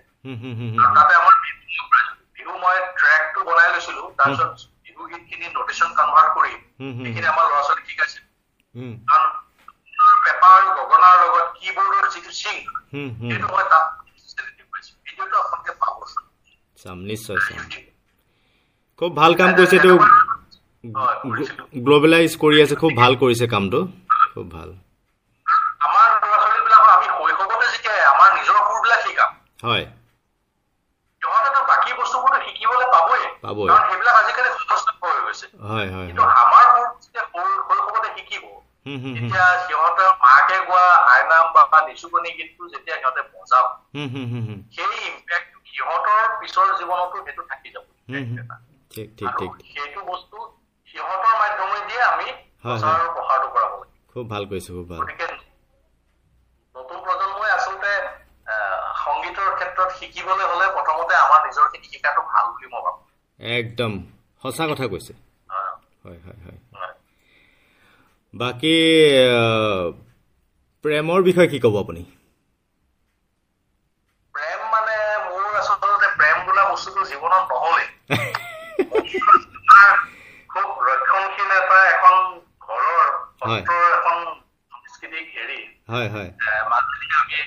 তাতে আমাৰ বিহু মই প্ৰাইজ- বিহু মই ট্ৰেকটো বনাই লৈছিলো তাৰপিছত বিহু গীতখিনি নটিচন কনভাৰ্ট কৰি সেইখিনি আমাৰ ল'ৰা শিকাইছিল হুম। কাৰণ পেপাৰ আৰু গগনাৰ লগত কীবৰ্ডৰ যিটো চিং সেইটো মই তাত ভিডিঅ'টো আপোনালোকে পাব চাম নিশ্চয় চাম। খুব ভাল কাম কৰিছে এইটো। গ্ল'বেলাইজ কৰি আছে খুব ভাল কৰিছে কামটো। খুব ভাল। আমাৰ ল'ৰা ছোৱালীবিলাকক আমি শৈশৱতে যেতিয়া আমাৰ নিজৰ সুৰবিলাক শিকাম। হয়। সিহঁতেতো বাকী বস্তুবোৰতো শিকিবলৈ পাবই। পাবই। কাৰণ সেইবিলাক আজিকালি সহজলভ্য হৈ গৈছে হয় হয় কিন্তু আমাৰ সুৰ যেতিয়া শৈশৱতে শিকিব তেতিয়া সিহঁতৰ মাকে গোৱা আইনাম বা নিচুকনি গীতটো যেতিয়া সিহঁতে বজাব সেই ইম্পেক্ট সিহঁতৰ পিছৰ জীৱনতো সেইটো থাকি যাব। সেইটো বস্তু সিহঁতৰ মাধ্যমেদিয়ে আমি প্ৰচাৰ আৰু প্ৰসাৰটো কৰাব লাগিব খুব ভাল কৰিছে খুব ভাল। গতিকে নতুন প্ৰজন্মই আচলতে সংগীতৰ ক্ষেত্ৰত শিকিবলৈ হলে প্ৰথমতে আমাৰ নিজৰখিনি শিকাটো ভাল বুলি মই ভাবো। একদম। সঁচা কথা কৈছে। হয় হয় হয়। বাকী প্ৰেমৰ বিষয়ে কি ক'ব আপুনি? প্ৰেম মানে মোৰ আচলতে প্ৰেম বোলা বস্তুটো জীৱনত নহলে খুব ৰক্ষণশীল এটা এখন ঘৰৰ হয়। সত্ৰৰ এখন সাংস্কৃতিক হেৰি হয় হয়। এ, মাজুলী আমি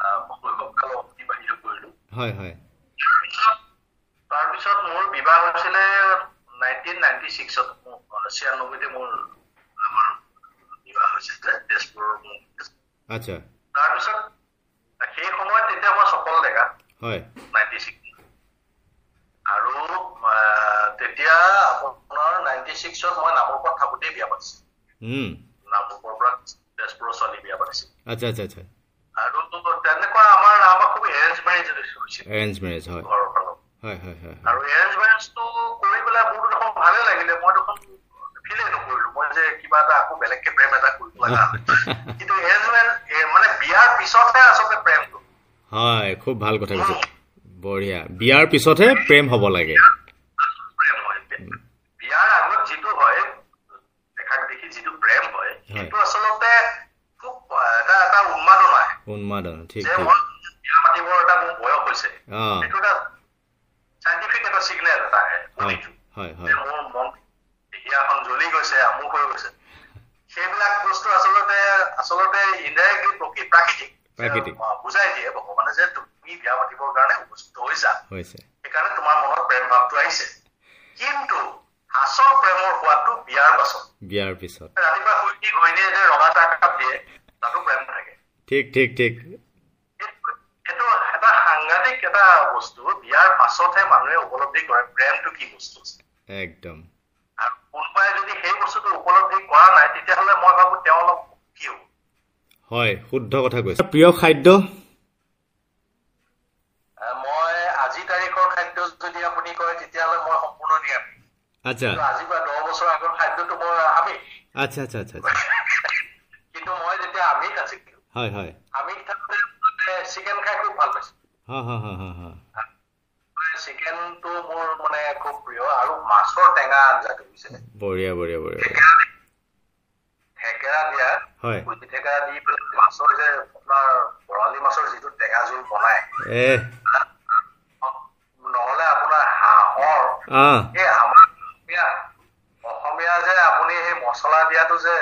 আহ, শৈশৱকাল অতিবাহিত কৰিলো হয় হয়। তাৰপিছত তাৰপিছত মোৰ বিবাহ হৈছিলে নাইনটিন নাইনটি ছিক্সত ছিয়ানব্বৈতে মোৰ আমাৰ বিবাহ হৈছিলে তেজপুৰৰ মোৰ। আচ্ছা। তাৰপিছত সেই সময়ত তেতিয়া মই চকল ডেকা। হয়। Ninety six. আৰু তেতিয়া আপোনাৰ নাইনটি ছিক্সত মই নামৰূপত থাকোঁতেই বিয়া পাতিছিলো। নামৰূপৰ পৰা তেজপুৰৰ ছোৱালী বিয়া পাতিছিলো। আচ্ছা আচ্ছা আচ্ছা। আৰু তেনেকুৱা আমাৰ আমাৰ খুব এৰেঞ্জ মেৰেজ হৈছিল। এৰেঞ্জ মেৰেজ হয়। ঘৰৰ ফালৰ। হয় হয় হয় আৰু এৰেঞ্জ মেৰেজটো কৰি পেলাই মোৰতো দেখোন ভালে লাগিলে। মই দেখোন ফিলে নকৰিলো মই যে কিবা এটা আকৌ বেলেগকে প্ৰেম এটা কৰিব লগা হয়। কিন্তু মানে বিয়াৰ পিছতহে আচলতে প্ৰেমটো। হয় খুব ভাল কথা কৈছে। বঢ়িয়া। বিয়াৰ পিছতহে প্ৰেম হ'ব লাগে। হয়। বিয়াৰ আগত যিটো হয় দেখাক দেখি যিটো প্ৰেম হয় সেইটো আচলতে খুব এটা এটা উন্মাদনা। উন্মাদন ঠিক যে ঠিক। মই বিয়া পাতিব অঁ। সেইটো এটা চাইণ্টিফিক এটা চিগনেল এটা আহে। হয় শুনিছো হয় যে হয় মোৰ মন বিয়াখন জ্বলি গৈছে আমুক হৈ গৈছে সেইবিলাক বস্তু আচলতে ইনডাইৰেক্টলি প্ৰকৃ প্ৰাকৃতিক। বুজাই দিয়ে ভগৱানে যে তুমি বিয়া পাতিবৰ কাৰণে উপযুক্ত হৈছা। হৈছে। সেইকাৰণে তোমাৰ মনত প্ৰেম ভাৱটো আহিছে। কিন্তু আচল প্ৰেমৰ সোৱাদটো বিয়াৰ পাছত। বিয়াৰ পিছত। ৰাতিপুৱা শুই উঠি ঘৈণীয়ে যে ৰঙা চাহ একাপ দিয়ে তাতো প্ৰেম থাকে ঠিক ঠিক ঠিক। সেইটো সেইটো এটা সাংঘাতিক এটা বস্তু বিয়াৰ পাছতহে মানুহে উপলব্ধি কৰে প্ৰেমটো কি বস্তু। একদম। আৰু কোনোবাই যদি সেই বস্তুটো উপলব্ধি কৰা নাই তেতিয়াহ'লে মই ভাবো তেওঁ অলপ কি হ'ব। হয় শুদ্ধ কথা কৈছে। প্ৰিয় খাদ্য? মই আজি তাৰিখৰ খাদ্য যদি আপুনি কয় তেতিয়াহ'লে মই সম্পূৰ্ণ নিৰামিষ। আচ্ছা। কিন্তু আজি পৰা দহ বছৰ আগৰ খাদ্যটো মোৰ আমিষ। আচ্ছা আচ্ছা আচ্ছা আচ্ছা। কিন্তু মই যেতিয়া আমিষ আছিলো হয় হয়। আমিষ থাকোঁতে চিকেন খাই খুব ভাল পাইছো। হা হা হা হা হা চিকেনটো মোৰ মানে খুব প্ৰিয় আৰু মাছৰ টেঙা আঞ্জাটো বুজিছে? বঢ়িয়া বঢ়িয়া বঢ়িয়া। থেকেৰা দিয়া হয়। কুটি থেকেৰা দি পেলাই মাছৰ যে আপোনাৰ বৰালি মাছৰ যিটো টেঙা জোল বনাই এ। নহলে আপোনাৰ হাঁহৰ এই আমাৰ অসমীয়া অসমীয়া যে আপুনি সেই মছলা দিয়াটো যে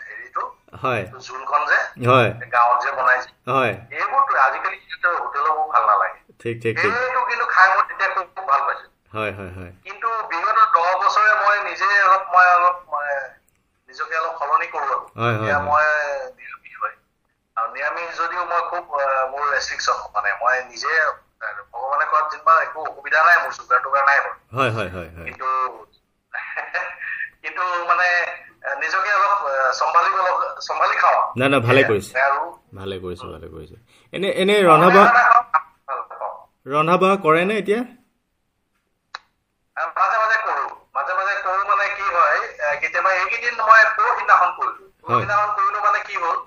হেৰিটো হয়। জোলখন যে হয়। গাঁৱত যে বনাইছে হয়। এইবোৰতো আজিকালি হোটেলবোৰ ভাল নালাগে। ঠিক ঠিক এইটো কিন্তু খাই মই তেতিয়া খুব খুব ভাল পাইছো। হয় হয় হয়। কিন্তু বিগত দহ বছৰে মই নিজে অলপ মই অলপ মই নিজকে অলপ সলনি কৰো আৰু। এতিয়া। মই নিৰামিষ হয়। আৰু নিৰামিষ যদিও মই খুব মোৰ ৰেষ্ট্ৰিকশ্যন মানে মই নিজে ভগৱানে কোৱাত যেনিবা একো অসুবিধা নাই মোৰ চুগাৰ টুগাৰ নাই বাৰু কিন্তু কিন্তু মানে নিজকে অলপ আহ, চম্ভালিব লগ- চম্ভালি খাওঁ। নাই নাই ভালে কৰিছে। আৰু ভালে কৰিছে ভালে কৰিছে। এনে এনে ৰন্ধা বঢ়া। ৰন্ধা বঢ়া কৰে নে এতিয়া? মাজে মাজে মাজে কৰো মানে কি হয় আহ, কেতিয়াবা এইকেইদিন মই পৰহিদিনাখন কৰিলো। পৰহিদিনাখন কৰিলো মানে কি হ'ল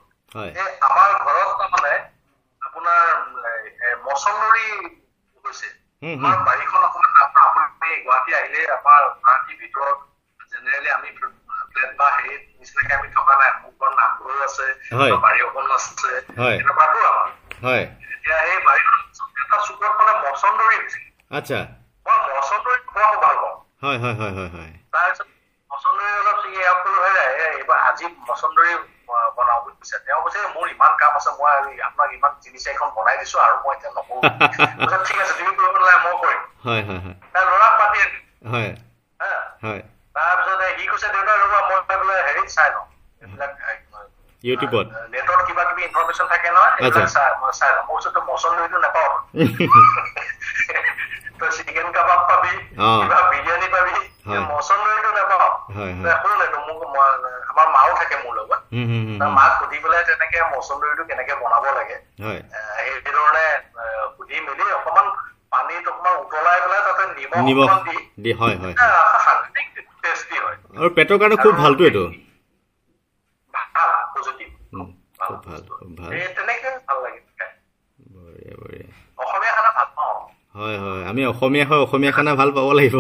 আমাৰ ঘৰত তাৰমানে আপোনাৰ মছন্দৰী হৈছে। আমাৰ বাৰীখন আপোনাৰ আপুনি গুৱাহাটী আহিলে আমাৰ গুৱাহাটীৰ ভিতৰত জেনেৰেলি আমি ফ্লেট বা হেৰি নিচিনাকে আমি থকা নাই। মোৰ ঘৰত নামঘৰো আছে বাৰী অকণ আছে হয়। এনেকুৱাতো আমাৰ। এতিয়া এই বাৰীখন এটা চুকত মানে মছন্দৰী হৈছে। আচ্ছা। মই মছন্দৰী খোৱা খুব ভাল পাওঁ। হয় হয় হয় হয় হয়। তাৰপিছত মছন্দৰী অলপ হৈ যায়। এই এইবাৰ আজি মছন্দৰী আহ, বনাওঁ বুলি কৈছে তেওঁ কৈছে মোৰ ইমান কাম আছে মই আপোনাক ইমান তিনি চাৰিখন বনাই দিছো আৰু মই এতিয়া নকৰো। কৈছে, ঠিক আছে তুমি কৰিব নালাগে মই কৰিম। ল'ৰাক মাতি তাৰপিছত সি কৈছে দেউতা ৰবা মই বোলে হেৰিত চাই লওঁ। এইবিলাক ইউটিউবত। নেটত কিবা কিবি ইনফৰমেশ্যন থাকে নহয় এইবিলাক। চাই মই চাই লওঁ। মোৰ ওচৰতো মছন্দৰীটো নাপাওঁ। তই চিকেন কাবাব পাবি। কিবা বিৰিয়ানী পাবি হয়। মছন্দৰীটো নাপাওঁ হয় হয় শুন এইটো মোক মই- আমাৰ মাও থাকে মোৰ লগত হুম, হুম, হুম, তাৰ হুম। মাক সুধি পেলাই তেনেকে মছন্দৰীটো কেনেকে বনাব লাগে। সেইধৰণে সুধি মেলি অকমান পানীত অকমান উতলাই পেলাই তাতে নিমখ দি হয় সাংঘাতিক টেষ্টি হয়। আৰু পেটৰ কাৰণে খুব ভালটো এইটো। ভাল পজিটিভ। উম, খুব ভাল খুব ভাল। এই তেনেকে ভাল লাগে খাই। বঢ়িয়া বঢ়িয়া। অসমীয়া খানা ভাল পাওঁ। হয় হয়। আমি অসমীয়া হয় অসমীয়া খানা ভাল পাব লাগিব।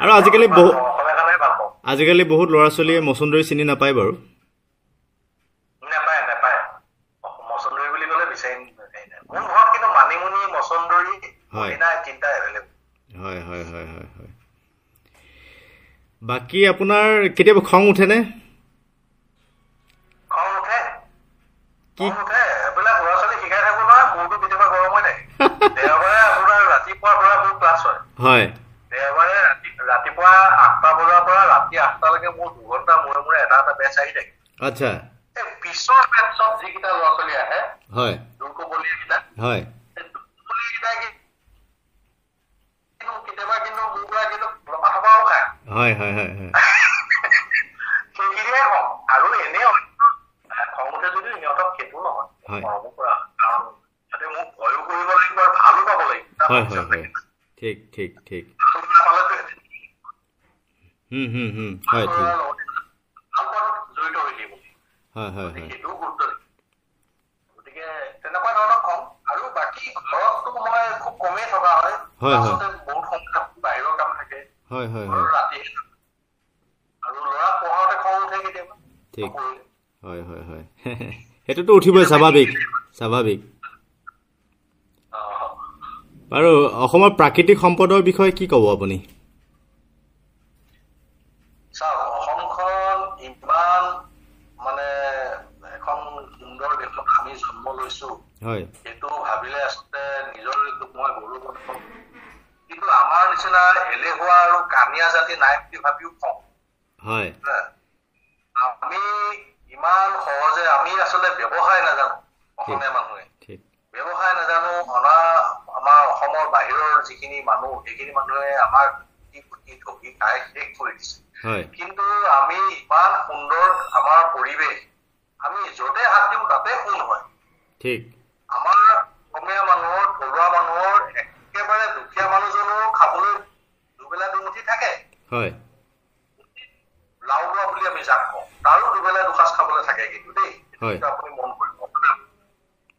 আৰু আজিকালি বহু- অসমীয়া খানাই ভাল পাওঁ আজিকালি বহুত ল'ৰা ছোৱালীয়ে মচন্দৰী চিনি নাপায় বাৰু। নাপায় নাপায়। অ- মছন্দৰী বুলি ক'লে বিচাৰি নাপায়। মোৰ ঘৰত কিন্তু মানিমুনি মছন্দৰী হয়। পুদিনা তিনিটা এভেইলেবল হয় হয় হয় হয় হয়। বাকী আপোনাৰ কেতিয়াবা খং উঠেনে খং উঠে কি খং উঠে এইবিলাক ল'ৰা ছোৱালী শিকাই থাকো নহয় মূৰটো কেতিয়াবা গৰম হৈ থাকে দেওবাৰে আপোনাৰ ৰাতিপুৱাৰ পৰা মোৰ ক্লাছ হয় হয় দেওবাৰে ৰাতি ৰাতিপুৱা আঠটা বজাৰ পৰা ৰাতি আঠটালৈকে মোৰ দুঘন্টা মূৰে মূৰে এটা এটা বেচ আহি থাকে আচ্ছা এই পিছৰ বেচত যিকেইটা ল'ৰা ছোৱালী আহে হয় দুৰ্কবলীয়াকেইটা হয় এই দুৰ্কবলীয়াকেইটাই কি- কিন্তু কেতিয়াবা কিন্তু মোৰ পৰা কিন্তু লপা থপাও খায় হয় হয় হয় হয়। সেইখিনিয়ে কওঁ আৰু এনেই অন্য খং উঠে যদিও সিহঁতক সেইটো নহয় হয়। মৰমো কৰা। কাৰণ সিহঁতে মোক ভয়ো কৰিব লাগিব আৰু ভালো পাব লাগিব। তাৰ হয় পিছত হয়। হয় ঠিক ঠিক। ঠিক ভাল নাপালেতো সিহঁতে হুম হুম হুম। হয় ঠিক। ভাল পোৱাত জড়িত হৈ থাকিব। হয় হয় হয় সেইটোও গুৰুত্ব দিব গতিকে তেনেকুৱা ধৰণৰ কম আৰু বাকী ঘৰততো মই খুব কমেই থকা হয় হয়, হয়। আচলতে বহুত সময় থাকো, বাহিৰৰ কাম থাকে হয় হয় ঘৰৰ হয় ৰাতি আৰু ল'ৰা পঢ়াওঁতে খং উঠে কেতিয়াবা ঠিক নপঢ়িলে। হয় হয় হয় সেইটোতো উঠিবই স্বাভাৱিক। স্বাভাৱিক। বাৰু অসমৰ প্ৰাকৃতিক সম্পদৰ বিষয়ে কি ক'ব আপুনি? চাওক অসমখন ইমান মানে এখন সুন্দৰ দেশত আমি জন্ম লৈছো। হয়। সেইটো ভাবিলে আচলতে নিজৰ মই গৌৰৱ অনুভৱ কিন্তু আমাৰ নিচিনা এলেহুৱা আৰু কামিয়া জাতি নাই বুলি ভাবিও কওঁ। হয়। আমি ইমান সহজে আমি আচলতে ব্যৱসায় নাজানো অসমীয়া মানুহে ব্যৱসায় নাজানো অনা আমাৰ অসমৰ বাহিৰৰ যিখিনি মানুহ সেইখিনি মানুহে খাই শেষ কৰি দিছে কিন্তু আমি ইমান সুন্দৰ আমাৰ পৰিৱেশ আমি য'তে হাত দিওঁ তাতে সোণ হয় ঠিক আমাৰ অসমীয়া মানুহৰ থলুৱা মানুহৰ একেবাৰে দুখীয়া মানুহজনো খাবলৈ দুবেলা দুমুঠি থাকে হয় লাও লোৱা বুলি আমি যাক কওঁ তাৰো দুবেলা থাকে কিন্তু দেই আপুনি মন কৰিব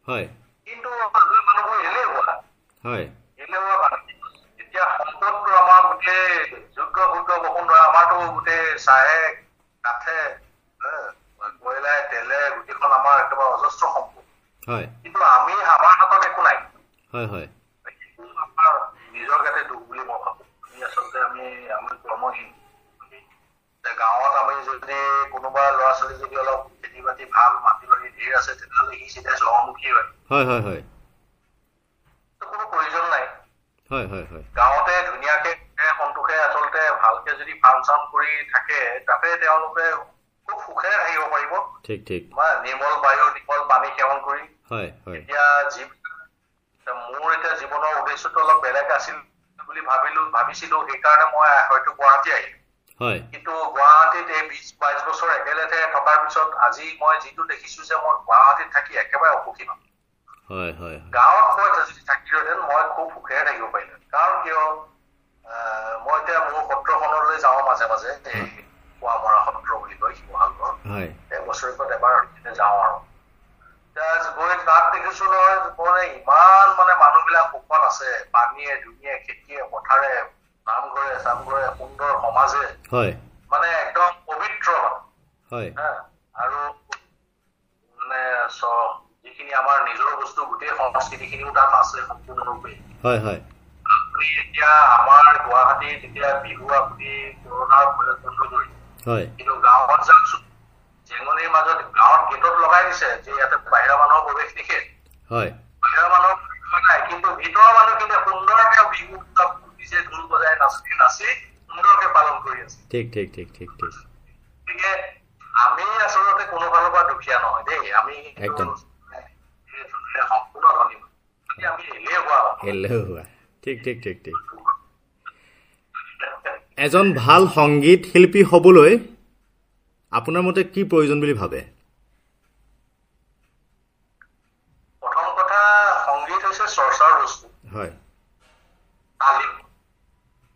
হয়। কিন্তু মানুহবোৰ এলেহুৱা। হয়। এলেহুৱা এতিয়া সম্পদটো আমাৰ গোটেই যোগ্য ভোগ্য বসুন্ধৰা আমাৰতো গোটেই চাহে কাঠে কয়লাই তেলে গোটেইখন আমাৰ একেবাৰে অজস্ৰ সম্পদ। হয়। কিন্তু আমি আমাৰ হাতত একো নাই। হয় হয়। সেইটো আমাৰ নিজৰ গাতে দুখ বুলি মই ভাবো। আমি আচলতে আমি আমি কৰ্মহীন। এতিয়া গাঁৱত আমি যদি কোনোবা ল'ৰা ছোৱালী যদি অলপ 以前咧就我冇機會。係係係。都嗰個背咗嚟。係係係。搞得度呢個嘅看到嘅，所以跑嘅嗰啲跑山嗰啲睇嘅，特別啲我哋都負嘅係要為我。ঠিক ঠিক。唔係年冇買咗年冇買咩嘢看嗰啲。係係。而家接。মোৰ এতিয়া জীৱনৰ উদ্দেশ্যটো অলপ বেলেগ আছিল বুলি ভাবিলো ভাবিছিলো সেইকাৰণে মই হয়তো গুৱাহাটী আহিলো কিন্তু গুৱাহাটীত এই বিশ বাইশ বছৰ একেলেথে থকাৰ পিছত আজি মই যিটো দেখিছো যে মই গুৱাহাটীত থাকি একেবাৰে অসুখী নহয়। হয় হয় গাঁৱত মই যদি থাকিলোহেঁতেন মই খুব সুখেৰে থাকিব পাৰিলো কাৰণ কিয় মই এতিয়া মোৰ সত্ৰখনলৈ যাওঁ মাজে মাজে পোৱামৰা সত্ৰ বুলি কয় শিৱসাগৰ। বছৰেকত এবাৰ যাওঁ আৰু। গৈ তাত দেখিছো নহয় মানে ইমান মানে মানুহবিলাক সুখত আছে পানীয়ে দুনীয়ে খেতিয়ে পথাৰে নামঘৰে চামঘৰে সুন্দৰ সমাজে হয়। মানে একদম পবিত্ৰ হয়। আৰু মানে যিখিনি আমাৰ নিজৰ বস্তু গোটেই সংস্কৃতিখিনিও তাত আছে সম্পূৰ্ণৰূপে। হয় হয়। আপুনি এতিয়া আমাৰ গুৱাহাটীত এতিয়া বিহু আপুনি কৰোণাৰ ভয়ত বন্ধ হয়। কিন্তু গাঁৱত যাওকচোন জেঙনিৰ মাজত গাঁৱত গেটত লগাই দিছে যে ইয়াতে বাহিৰা মানুহৰ প্ৰৱেশ নিষেধ। হয়। বাহিৰৰ মানুহৰ প্ৰৱেশ নাই কিন্তু ভিতৰৰ মানুহখিনিয়ে সুন্দৰকে বিহু উৎসৱ নিজে ঢোল বজাই নাচি নাচি সুন্দৰকে পালন কৰি আছে। ঠিক ঠিক ঠিক ঠিক ঠিক। গতিকে আমি আচলতে কোনো ফালৰ পৰা দুখীয়া নহয় দেই। আমি একদম। সম্পূৰ্ণ ধনী মানুহ। গতিকে আমি এলেহুৱা এলেহুৱা। ঠিক ঠিক ঠিক ঠিক। এজন ভাল সংগীত শিল্পী হ'বলৈ আপোনাৰ মতে কি প্ৰয়োজন বুলি ভাবে প্ৰথম কথা সংগীত হৈছে চৰ্চাৰ বস্তু হয় তালিম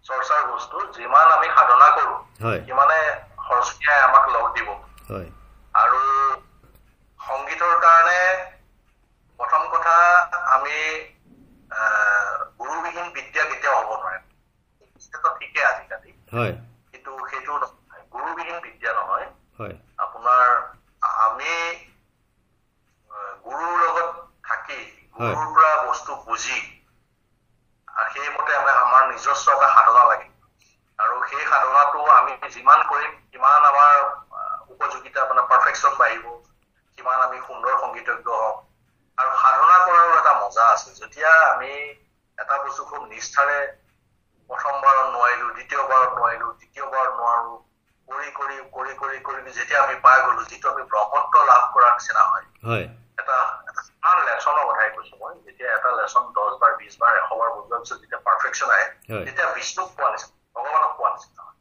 চৰ্চাৰ বস্তু যিমান আমি সাধনা কৰো হয় সিমানে সৰস্বতীয়ে আমাক লগ দিব। আৰু সংগীতৰ কাৰণে প্ৰথম কথা আমি গুৰুবিহীন বিদ্যা কেতিয়াও হ'ব নোৱাৰে। সেইটো ঠিকে আজিকালি। কিন্তু সেইটো নহয়। গুৰুবিহীন বিদ্যা নহয়। হয়। আপোনাৰ আমি গুৰুৰ লগত থাকি। গুৰুৰ পৰা বস্তু বুজি সেইমতে আমি আমাৰ নিজস্ব এটা সাধনা লাগে আৰু সেই সাধনাটো আমি যিমান কৰিম সিমান আমাৰ উপযোগিতা মানে পাৰফেকশ্যন বাঢ়িব সিমান আমি সুন্দৰ সংগীতজ্ঞ হম আৰু সাধনা কৰাৰো এটা মজা আছে যেতিয়া আমি এটা বস্তু খুব নিষ্ঠাৰে প্ৰথমবাৰত নোৱাৰিলো দ্বিতীয়বাৰত নোৱাৰিলো তৃতীয়বাৰত নোৱাৰো কৰি কৰি কৰি কৰি কৰি যেতিয়া আমি পাই গলো যিটো আমি ব্ৰহ্মত্ব লাভ কৰাৰ নিচিনা হয় হয় এটা কিমান লেচনৰ কথাই কৈছো মই যেতিয়া এটা লেচন দহ বাৰ বিশ বাৰ এশ বাৰ বুজোৱাৰ পিছত যেতিয়া পাৰফেকশ্যন আহে। তেতিয়া বিষ্ণুক পোৱা নিচিনা ভগৱানক পোৱা নিচিনা হয়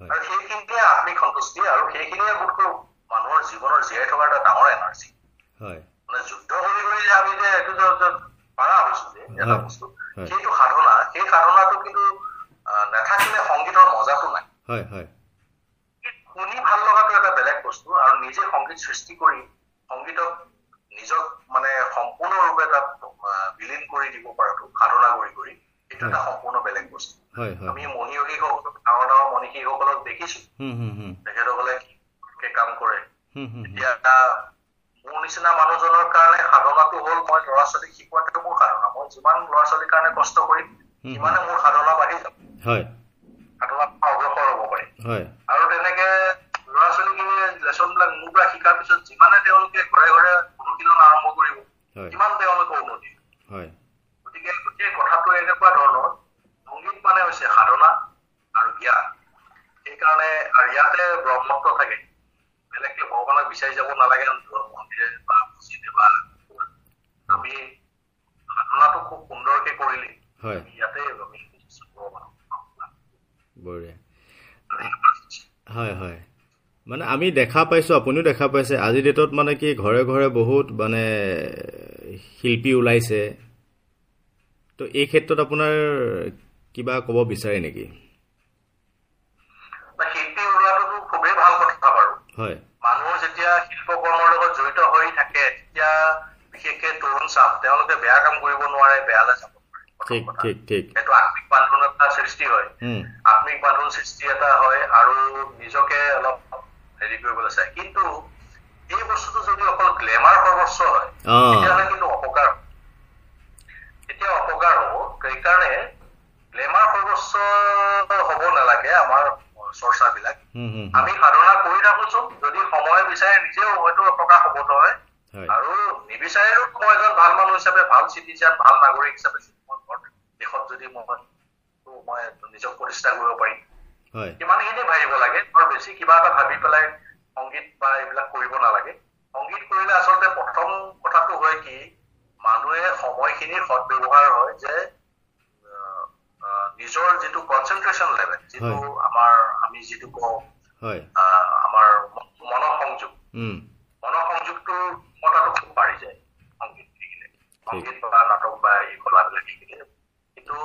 আৰু সেইখিনিয়ে আত্মিক সন্তুষ্টি আৰু সেইখিনিয়ে বোধকৰো মানুহৰ জীৱনৰ জীয়াই থকাৰ এটা ডাঙৰ এনাৰ্জি মানে যুদ্ধ কৰি কৰি যে আমি যে এইটো পাৰা হৈছো যে এটা বস্তু। সেইটো সাধনা সেই সাধনাটো কিন্তু নাথাকিলে সংগীতৰ মজাটো নাই। শুনি ভাল লগাটো এটা বেলেগ বস্তু আৰু নিজে সংগীত সৃষ্টি কৰি সংগীতক নিজক মানে সম্পূৰ্ণৰূপে তাত বিলীন কৰি দিব পৰাটো সাধনা কৰি কৰি সেইটো এটা সম্পূৰ্ণ বেলেগ বস্তু। আমি মণিয়োগীসকলক ডাঙৰ ডাঙৰ মনীষীসকলক দেখিছো। তেখেতসকলে কি কাম কৰে। এতিয়া মোৰ নিচিনা মানুহজনৰ কাৰণে সাধনাটো হ'ল মই ল'ৰা ছোৱালীক শিকোৱাটো মোৰ সাধনা। মই যিমান ল'ৰা ছোৱালীৰ কাৰণে কষ্ট কৰিম সিমানে মোৰ সাধনা বাঢ়ি যাব। মই অগ্ৰসৰ হ'ব হয়। আৰু তেনেকে ল'ৰা ছোৱালীখিনিয়ে লেচন বিলাক মোৰ পৰা শিকাৰ পিছত যিমানে তেওঁলোকে ঘৰে ঘৰে অনুশীলন আৰম্ভ কৰিব সিমান তেওঁলোকৰ উন্নতি। হয় গতিকে গোটেই কথাটো এনেকুৱা ধৰণৰ সংগীত মানে হৈছে সাধনা আৰু জ্ঞান সেইকাৰণে আৰু ব্ৰহ্মত্ব থাকে। বেলেগকে ভগৱানক বিচাৰি যাব নালাগে মন্দিৰে বা মছজিদে বা। আমি সাধনাটো খুব সুন্দৰকে কৰিলে হয়। ইয়াতে আমি বঢ়িয়া। হয় হয়। মানে আমি দেখা পাইছোঁ আপুনিও দেখা পাইছে। আজিৰ ডেটত মানে কি ঘৰে ঘৰে বহুত মানে শিল্পী ওলাইছে। তো এই ক্ষেত্ৰত আপোনাৰ কিবা ক'ব বিচাৰে নেকি বা শিল্পী ওলোৱাটোতো খুবেই ভাল কথা বাৰু হয় মানুহ যেতিয়া শিল্পকৰ্মৰ লগত জড়িত হৈ থাকে তেতিয়া বিশেষকে তৰুণ চাম তেওঁলোকে বেয়া কাম কৰিব নোৱাৰে বেয়ালৈ যাব পাৰে প্ৰথম ঠিক কথা। ঠিক ঠিক। সেইটো আত্মিক বান্ধোন এটা সৃষ্টি হয়। হুম, আত্মিক বান্ধোন সৃষ্টি এটা হয় আৰু নিজকে অলপ হেৰি কৰিবলৈ চায়। কিন্তু এই বস্তুটো যদি অকল গ্লেমাৰ সৰ্বস্ব হয় অঁ। তেতিয়াহ'লে কিন্তু অপকাৰ হ'ব। তেতিয়া অপকাৰ হ'ব। সেইকাৰণে গ্লেমাৰ সৰ্বস্ব হ'ব নালাগে। আমাৰ চৰ্চাবিলাক। আমি সাধনা কৰি থাকোচোন যদি সময় বিচাৰে নিজেও হয়তো প্ৰকাশ হ'ব নহয় হয়। আৰু নিবিচাৰেও মই এজন ভাল মানুহ হিচাপে ভাল চিটিজেন ভাল নাগৰিক হিচাপে মই দেশত যদি মই মই নিজক প্ৰতিষ্ঠা কৰিব পাৰিম। সিমানখিনি ভাবিব লাগে আৰু বেছি কিবা এটা ভাবি পেলাই সংগীত বা এইবিলাক কৰিব নালাগে। সংগীত কৰিলে আচলতে প্ৰথম কথাটো হয় কি মানুহে সময়খিনিৰ সদব্যৱহাৰ হয় যে নিজৰ যিটো কনচেনট্ৰেশ্যন লেভেল যিটো। আমাৰ আমি যিটো কওঁ আমাৰ মনোসংযোগ। উম, মনোসংযোগটোৰ ক্ষমতাটো খুব বাঢ়ি যায় সংগীত শিকিলে সংগীত বা নাটক বা এই কলাবিলাক শিকিলে কিন্তু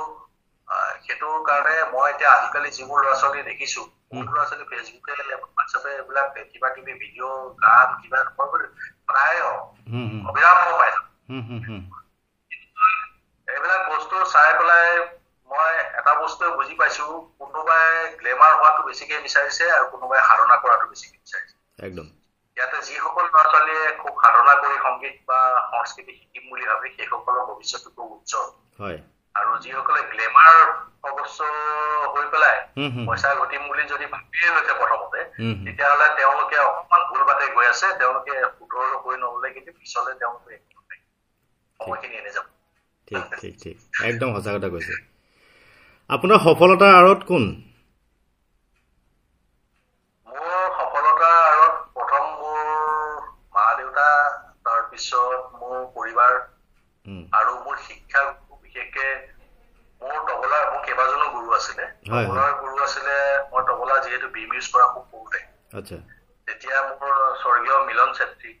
সেইটো কাৰণে মই এতিয়া আজিকালি যিবোৰ ল'ৰা ছোৱালী দেখিছো ল'ৰা ছোৱালী ফেচবুকে হোৱাটছএপে এইবিলাক কিবা কিবি ভিডিঅ' গান কিবা প্ৰায় অবিৰাম পাই এইবিলাক বস্তু চাই পেলাই মই এটা বস্তুৱে বুজি পাইছো কোনোবাই গ্লেমাৰ হোৱাটো বেছিকে বিচাৰিছে আৰু কোনোবাই সাধনা কৰাটো বেছিকে বিচাৰিছে। একদম। ইয়াতে যিসকল ল'ৰা ছোৱালীয়ে খুব সাধনা কৰি সংগীত বা সংস্কৃতি শিকিম বুলি ভাবে সেইসকলৰ ভৱিষ্যতটো খুব উজ্জ্বল। হয়। আৰু যিসকলে গ্লেমাৰ সৰ্বস্ব হৈ পেলাই পইচা ঘটিম বুলি যদি ভাবিয়ে লৈছে প্ৰথমতে তেতিয়াহ'লে তেওঁলোকে অকণমান ভুল বাটে গৈ আছে তেওঁলোকে শুধৰ হৈ নললে কিন্তু পিছলে তেওঁলোকে। সময়খিনি এনে যাব। ঠিক ঠিক ঠিক। একদম সঁচা কথা কৈছে। আপোনাৰ সফলতাৰ আঁৰত কোন? মোৰ সফলতাৰ আঁৰত প্ৰথম মোৰ মা দেউতা তাৰপিছত মোৰ পৰিবাৰ উম, আৰু মোৰ শিক্ষা বিশেষকে মোৰ তবলা মোৰ কেইবাজনো গুৰু আছিলে। হয়, হয়। তবলাৰ গুৰু আছিলে মই তবলা যিহেতু বি মিউজ কৰা খুব সৰুতে। আচ্ছা। তেতিয়া মোৰ স্বৰ্গীয় মিলন চেত্ৰী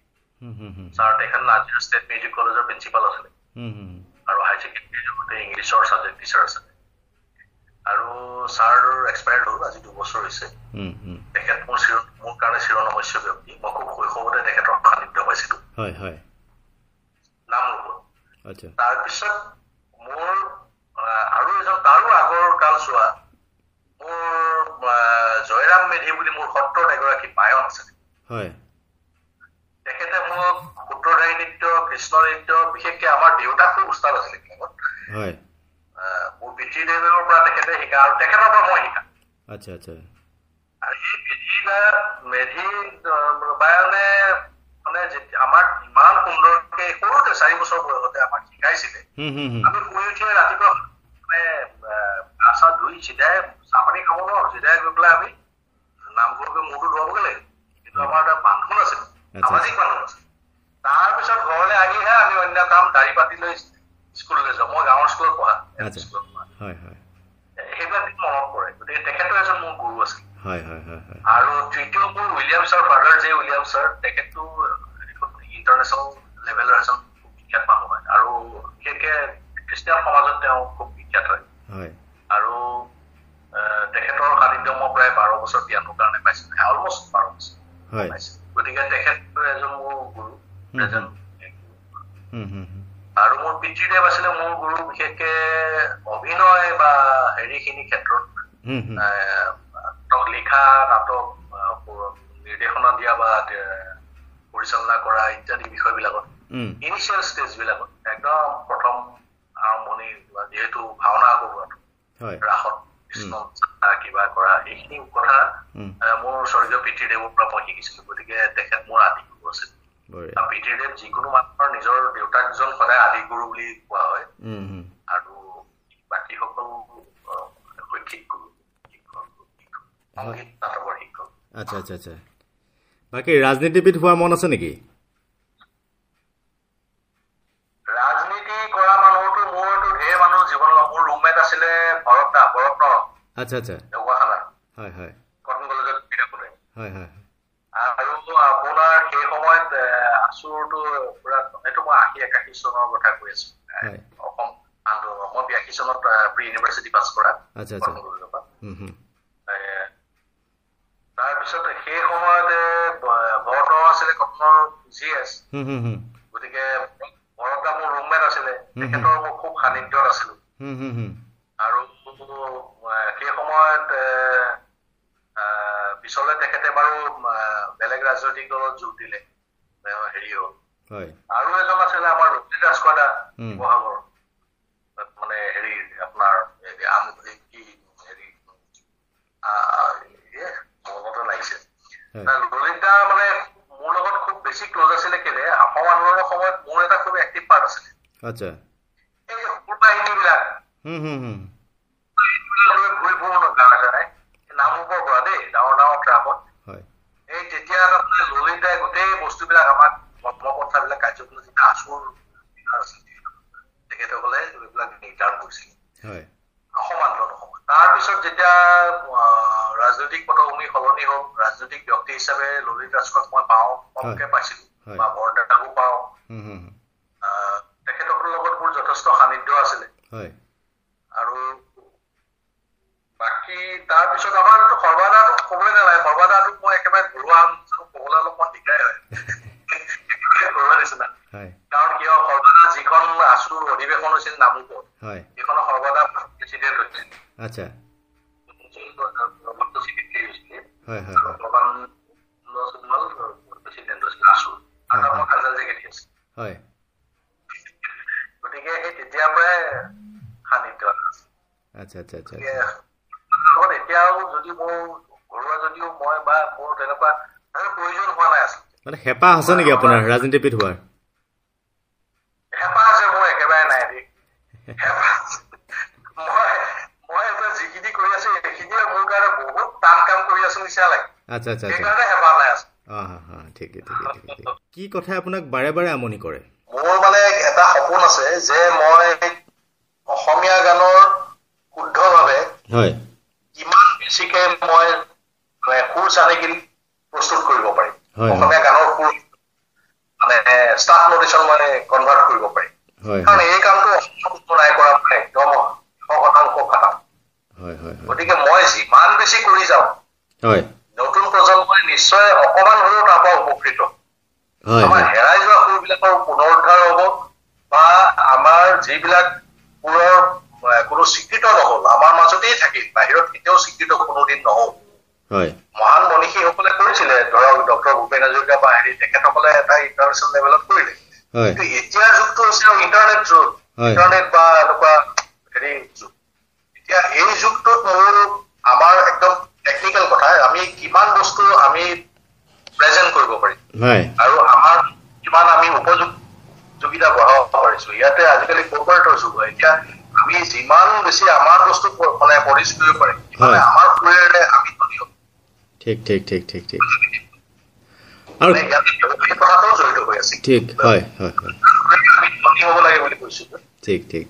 হুম, হুম, হুম, ছাৰ তেখেত নাজিৰা ষ্টেট মিউজিক কলেজৰ প্ৰিন্সিপাল আছিলে। হুম, হুম, আৰু হাই ছেকেণ্ডেৰী লগতে ইংলিছৰ ছাবজেক্ট টিচাৰ আছিলে। আৰু ছাৰ এক্সপায়াৰ্ড হ'ল আজি দুবছৰ হৈছে। তেখেত মোৰ চিৰ মোৰ কাৰণে চিৰনমস্য ব্যক্তি। মই খুব শৈশৱতে তেখেতৰ সান্নিধ্য পাইছিলো। নামৰূপত আচ্ছা। তাৰপিছত মোৰ আৰু এজন তাৰো আগৰ কাল চোৱা মোৰ জয়ৰাম মেধি বুলি মোৰ সত্ৰত এগৰাকী পায়ন আছিলে তেখেতে মোক সূত্ৰধাৰী নৃত্য কৃষ্ণ নৃত্য বিশেষকে আমাৰ দেউতা খুব উস্তাদ আছিলে এইবিলাকত। হয় আহ, মোৰ পিতৃদেৱৰ পৰা তেখেতে শিকা আৰু তেখেতৰ পৰা মই শিকা আচ্ছা আচ্ছা আৰু এই মেধি বায়নে মানে আমাক ইমান সুন্দৰকে সৰুতে চাৰি বছৰ বয়সতে আমাক শিকাইছিলে আমি শুই উঠিয়ে ৰাতিপুৱা মানে গা চা ধুই চিধাই চাহ পানী খাব নোৱাৰো চিধাই গৈ পেলাই আমি নামঘৰকে মূৰটো ধুৱাবগে লাগে কিন্তু আমাৰ এটা বান্ধোন আছিল। সামাজিক বান্ধোন আছিল তাৰপিছত ঘৰলৈ আহিহে আমি অন্য কাম দাড়ি পাতি লৈ স্কুললৈ যাওঁ মই গাঁৱৰ স্কুলত পঢ়া। স্কুলত হয় হয়। সেইবিলাক মনত পৰে গতিকে তেখেতো এজন মোৰ গুৰু আছিল। হয় হয় হয় হয়। আৰু তৃতীয় মোৰ William sir father J William sir তেখেতটো international লেভেলৰ এজন খুব বিখ্যাত মানুহ হয়। আৰু বিশেষকে খ্ৰীষ্টিয়ান সমাজত তেওঁ খুব বিখ্যাত হয়। আৰু তেখেতৰ সান্নিধ্য মই প্ৰায় বাৰ বছৰ জ্ঞানৰ কাৰণে পাইছিলো অলমষ্ট বাৰ বছৰ হয়। পাইছিলো গতিকে তেখেত এজন মোৰ গুৰু এজন পিতৃদেৱ আছিলে মোৰ গুৰু বিশেষকে অভিনয় বা হেৰিখিনি ক্ষেত্ৰত। লিখা নাটক নিৰ্দেশনা দিয়া বা পৰিচালনা কৰা ইত্যাদি বিষয়বিলাকত। ইনিচিয়েল ষ্টেজবিলাকত একদম প্ৰথম আৰম্ভণি যিহেতু ভাওনা কৰোৱাটো হয়। ৰাসত কৃষ্ণ কিবা কৰা এইখিনি কথা মোৰ স্বৰ্গীয় পিতৃদেৱৰ পৰা মই শিকিছিলো। গতিকে তেখেত মোৰ আদি গুৰু আছিল। পিতৃদেৱ যিকোনো মানুহৰ নিজৰ দেউতাকজন সদায় আদি গুৰু বুলি কোৱা হয়। আৰু বাকীসকল শৈক্ষিক গুৰু শিক্ষক শিক্ষক, সংগীত নাটকৰ শিক্ষক। আচ্ছা আচ্ছা আচ্ছা। বাকী ৰাজনীতিবিদ হোৱাৰ মন আছে নেকি? ৰাজনীতি কৰা মানুহতো মোৰতো ঢেৰ মানুহ জীৱনত মোৰ ৰুমমেট আছিলে ভৰত দা ভৰত নৰ আচ্ছা আচ্ছা হয় হয়। কটন কলেজত হয় হয় আৰু আপোনাৰ সেই সময়ত এ, আচুৰটো পুৰা এইটো মই আশী একাশী চনৰ কথা কৈ আছো। অসম আন্দোলন মই বিয়াশী চনত প্ৰি। ইউনিভাৰ্চিটি পাছ কৰা তাৰপিছত সেই সময়তে ব- ভৰতৰ আছিলে কটনৰ জি এছ। গতিকে ভৰতা মোৰ ৰুমমেট আছিলে। তেখেতৰ মই খুব সান্নিধ্যত আছিলো। আৰু সেই সময়ত পিছলে তেখেতে বাৰু বেলেগ ৰাজনৈতিক দলত যোগ দিলে। হেৰি হ'ল হয়। আৰু এজন আছিলে আমাৰ ৰঞ্জিত ৰাজখোৱাদা উম। শিৱসাগৰ। মানে হেৰি আপোনাৰ এই আম এই কি হেৰি মনতে লাগিছে। ললিতা মানে মোৰ লগত খুব বেছি ক্লজ আছিলে কেলে অসম আন্দোলনৰ সময়ত মোৰ এটা খুব এক্টিভ পাৰ্ট আছিলে। আচ্ছা। এই সুৰ বাহিনীবিলাক হুম হুম হুম লৈ ঘূৰি ফুৰো ন গাঁৱে গাঁৱে নামৰূপৰ পৰা দেই ডাঙৰ ডাঙৰ ট্ৰাকত হয় এই তেতিয়া তাৰমানে ললিতাই গোটেই বস্তুবিলাক আমাক যেতিয়া আচুৰ আছিল, তেখেতসকলে এইবিলাক নিৰ্ধাৰণ কৰিছিল। অসম আন্দোলনৰ সময়ত তাৰপিছত যেতিয়া ৰাজনৈতিক পটভূমি সলনি হ'ল ৰাজনৈতিক ব্যক্তি হিচাপে ললিত ৰাজখোৱাক মই পাওঁ কমকে পাইছিলো। বা বৰদেউতাকো পাওঁ। তেখেতসকলৰ লগত মোৰ যথেষ্ট সান্নিধ্য আছিলে। আৰু বাকী তাৰপিছত আমাৰ সৰ্বাদাটো ক'বই নালাগে। সৰ্বাদাটোক মই একেবাৰে ঘৰুৱা অঞ্চলত ক'বলৈ অলপমান হয়। হয় কাৰণ কিয়? সৰ্বাদা যিখন আচুৰ অধিৱেশন হৈছিল নামৰূপত হয়। সেইখন সৰ্বাদা প্ৰেচিডেণ্ট হৈছিল। আচ্ছা। হয় হয় হয়। গতিকে সেই তেতিয়াৰ পৰাই সান্নিধ্য আছে এতিয়াও যদি মোৰ ঘৰুৱা যদিও মই বা মোৰ তেনেকুৱা প্ৰয়োজন হোৱা নাই আচলতে। মানে হেঁপাহ আছে নেকি আপোনাৰ ৰাজনীতিবিদ হোৱাৰ? হেঁপাহ আছে মোৰ একেবাৰে নাই দেই। মই এতিয়া যিখিনি কৰি আছো সেইখিনিয়ে মোৰ কাৰণে বহুত টান কাম কৰি আছো নিচিনা লাগে। আচ্ছা আচ্ছা সেইকাৰণে হেঁপাহ নাই আছে ঠিকে ঠিকে ঠিকে কি কথাই আপোনাক বাৰে বাৰে আমনি কৰে? মোৰ মানে এটা সপোন আছে যে মই অসমীয়া গানৰ শুদ্ধভাৱে হয়। কিমান বেছিকে মই সুৰ চানেকিল প্ৰস্তুত কৰিব পাৰিম হয়। অসমীয়া গানৰ সুৰ মানে ষ্টাফ নটিচন মানে কনভাৰ্ট কৰিব পাৰিম হয় কাৰণ এই কামটো নাই কৰা মানে একদম এশ শতাংশ হয় গতিকে মই যিমান বেছি কৰি যাওঁ নতুন প্ৰজন্মই নিশ্চয় অকমান হলেও তাৰ পৰা উপকৃত। আমাৰ হেৰাই যোৱা সুৰবিলাকৰ পুনৰুদ্ধাৰ হ'ব বা আমাৰ যিবিলাক সুৰৰ কোনো স্বীকৃত নহল আমাৰ মাজতেই থাকিল বাহিৰত কেতিয়াও স্বীকৃত কোনোদিন নহল। মহান মনীষীসকলে কৰিছিলে ধৰক ডক্টৰ ভূপেন হাজৰিকা বা হেৰি তেখেতসকলে এটা ইণ্টাৰনেশ্যনেল লেভেলত কৰিলে। কিন্তু এতিয়াৰ যুগটো হৈছে ইণ্টাৰনেট যুগ। ইণ্টাৰনেট বা এনেকুৱা হেৰি যুগ। এতিয়া এই যুগটোত মোৰ আমাৰ একদম টেকনিকেল কথা আমি কিমান বস্তু আমি প্ৰেজেণ্ট কৰিব পাৰিম। আৰু আমাৰ কিমান আমি উপযোগিতা বঢ়াব পাৰিছো। ইয়াতে আজিকালি কৰ্পৰেটৰ যুগ হয়। এতিয়া আমি যিমান বেছি আমাৰ বস্তু মানে প্ৰডিউচ কৰিব পাৰিম। আমাৰ সুৰেৰে আমি ধনী হ'ম ঠিক ঠিক ঠিক ঠিক ঠিক। আৰু ঠিক হয় হয় হয়। ঠিক ঠিক।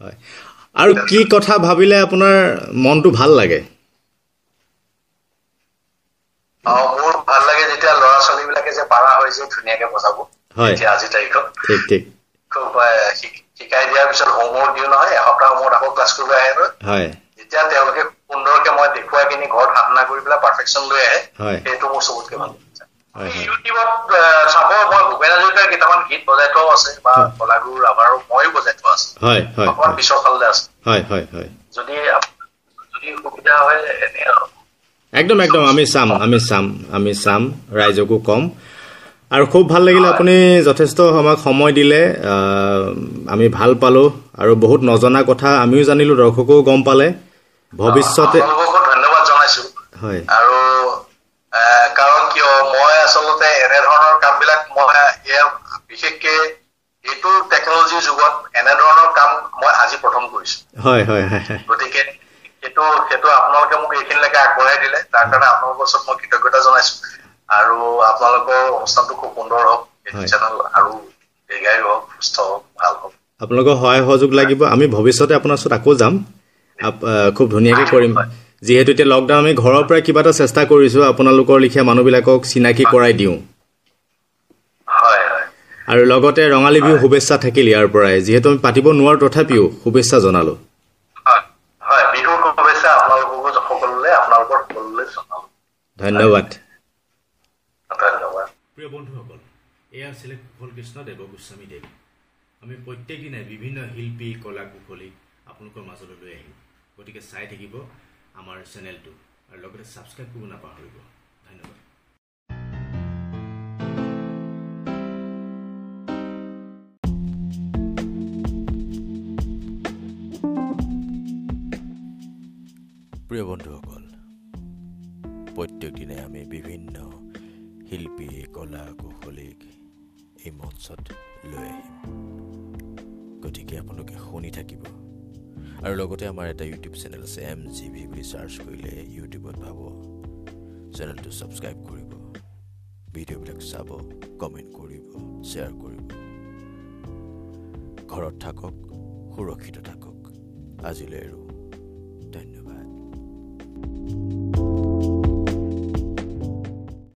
হয়। আৰু কি কথা ভাবিলে আপোনাৰ মনটো ভাল লাগে? মোৰ ভাল লাগে যেতিয়া ল'ৰা ছোৱালী বিলাকে যে পাৰা হয় যে ধুনীয়াকে বজাব। হয়। আজিৰ তাৰিখত। ঠিক ঠিক। খুব শিকাই দিয়াৰ পিছত হোমৱৰ্ক দিওঁ নহয় এসপ্তাহ মূৰত আকৌ ক্লাছ কৰিব আহে নহয়। হয়। যেতিয়া তেওঁলোকে সুন্দৰকে মই দেখুৱাই কিনি ঘৰত সাধনা কৰি পেলাই পাৰফেকশ্যন লৈ আহে হয়। সেইটো মোৰ চবতকে ভাল হয় হয়। ইউটিউবত চাব মই ভূপেন হাজৰিকাৰ কেইটামান গীত বজাই থোৱাও আছে বা হয়। কলাগুৰু আমাৰো ময়ো বজাই থোৱা আছে। হয় হয় অকমান হয়। পিছৰ ফালে আছে। হয় হয় হয়। যদি তেতিয়াহ'লে এনেই আৰু। একদম একদম আমি চাম আমি চাম আমি চাম ৰাইজকো ক'ম। আৰু খুব ভাল লাগিলে আপুনি যথেষ্ট আমাক সময় দিলে আমি ভাল পালোঁ আৰু বহুত নজনা কথা আমিও জানিলোঁ দৰ্শকেও গম পালে। ভৱিষ্যতে আপোনালোককো ধন্যবাদ জনাইছো। হয়। আৰু কাৰণ কিয় মই আচলতে এনেধৰণৰ কামবিলাক মই বিশেষকে এইটো টেকনলজিৰ যুগত এনেধৰণৰ কাম মই আজি প্ৰথম কৰিছো। হয় হয়। গতিকে সেইটো সেইটো আপোনালোকে মোক এইখিনিলৈকে আগবঢ়াই দিলে তাৰ কাৰণে আপোনালোকৰ ওচৰত মই কৃতজ্ঞতা জনাইছো। আৰু আপোনালোকৰ অনুষ্ঠানটো খুব সুন্দৰ হওক। চেনেল আৰু দীৰ্ঘায়ু হওক সুস্থ হওক ভাল হওক। আপোনালোকৰ সহায় সহযোগ লাগিব। আমি ভৱিষ্যতে আপোনাৰ ওচৰত আকৌ যাম। খুব ধুনীয়াকৈ কৰিম। যিহেতু এতিয়া লকডাউন আমি ঘৰৰ পৰাই কিবা এটা চেষ্টা কৰিছোঁ আপোনালোকৰ লিখীয়া মানুহবিলাকক চিনাকি কৰাই দিওঁ। আৰু লগতে ৰঙালী বিহু শুভেচ্ছা থাকিল ইয়াৰ পৰাই। যিহেতু আমি পাতিব নোৱাৰোঁ তথাপিও শুভেচ্ছা জনালোঁ। হয় হয় বিহুৰ শুভেচ্ছা আপোনালোককো সকলোলৈ আপোনালোকৰ সকলোলৈ জনালো ধন্যবাদ ধন্যবাদ প্ৰিয় বন্ধুসকল এয়া আছিলে কুশল কৃষ্ণ দেৱ গোস্বামী দেৱ। আমি প্ৰত্যেক দিনাই বিভিন্ন শিল্পী কলা কুশলীক আপোনালোকৰ মাজলৈ লৈ আহিম। গতিকে চাই থাকিব আমাৰ চেনেলটো আৰু লগতে ছাবস্ক্ৰাইব কৰিব নাপাহৰিব। ধন্যবাদ। প্ৰিয় বন্ধুসকল প্ৰত্যেক দিনে আমি বিভিন্ন শিল্পী কলা কৌশলীক এই মঞ্চত লৈ আহিম। গতিকে আপোনালোকে শুনি থাকিব। আৰু লগতে আমাৰ এটা ইউটিউব চেনেল আছে এম জি ভি বুলি চাৰ্চ কৰিলে ইউটিউবত পাব। চেনেলটো ছাবস্ক্ৰাইব কৰিব। ভিডিঅ'বিলাক চাব কমেণ্ট কৰিব শ্বেয়াৰ কৰিব। ঘৰত থাকক সুৰক্ষিত থাকক। আজিলৈ আৰু ধন্যবাদ।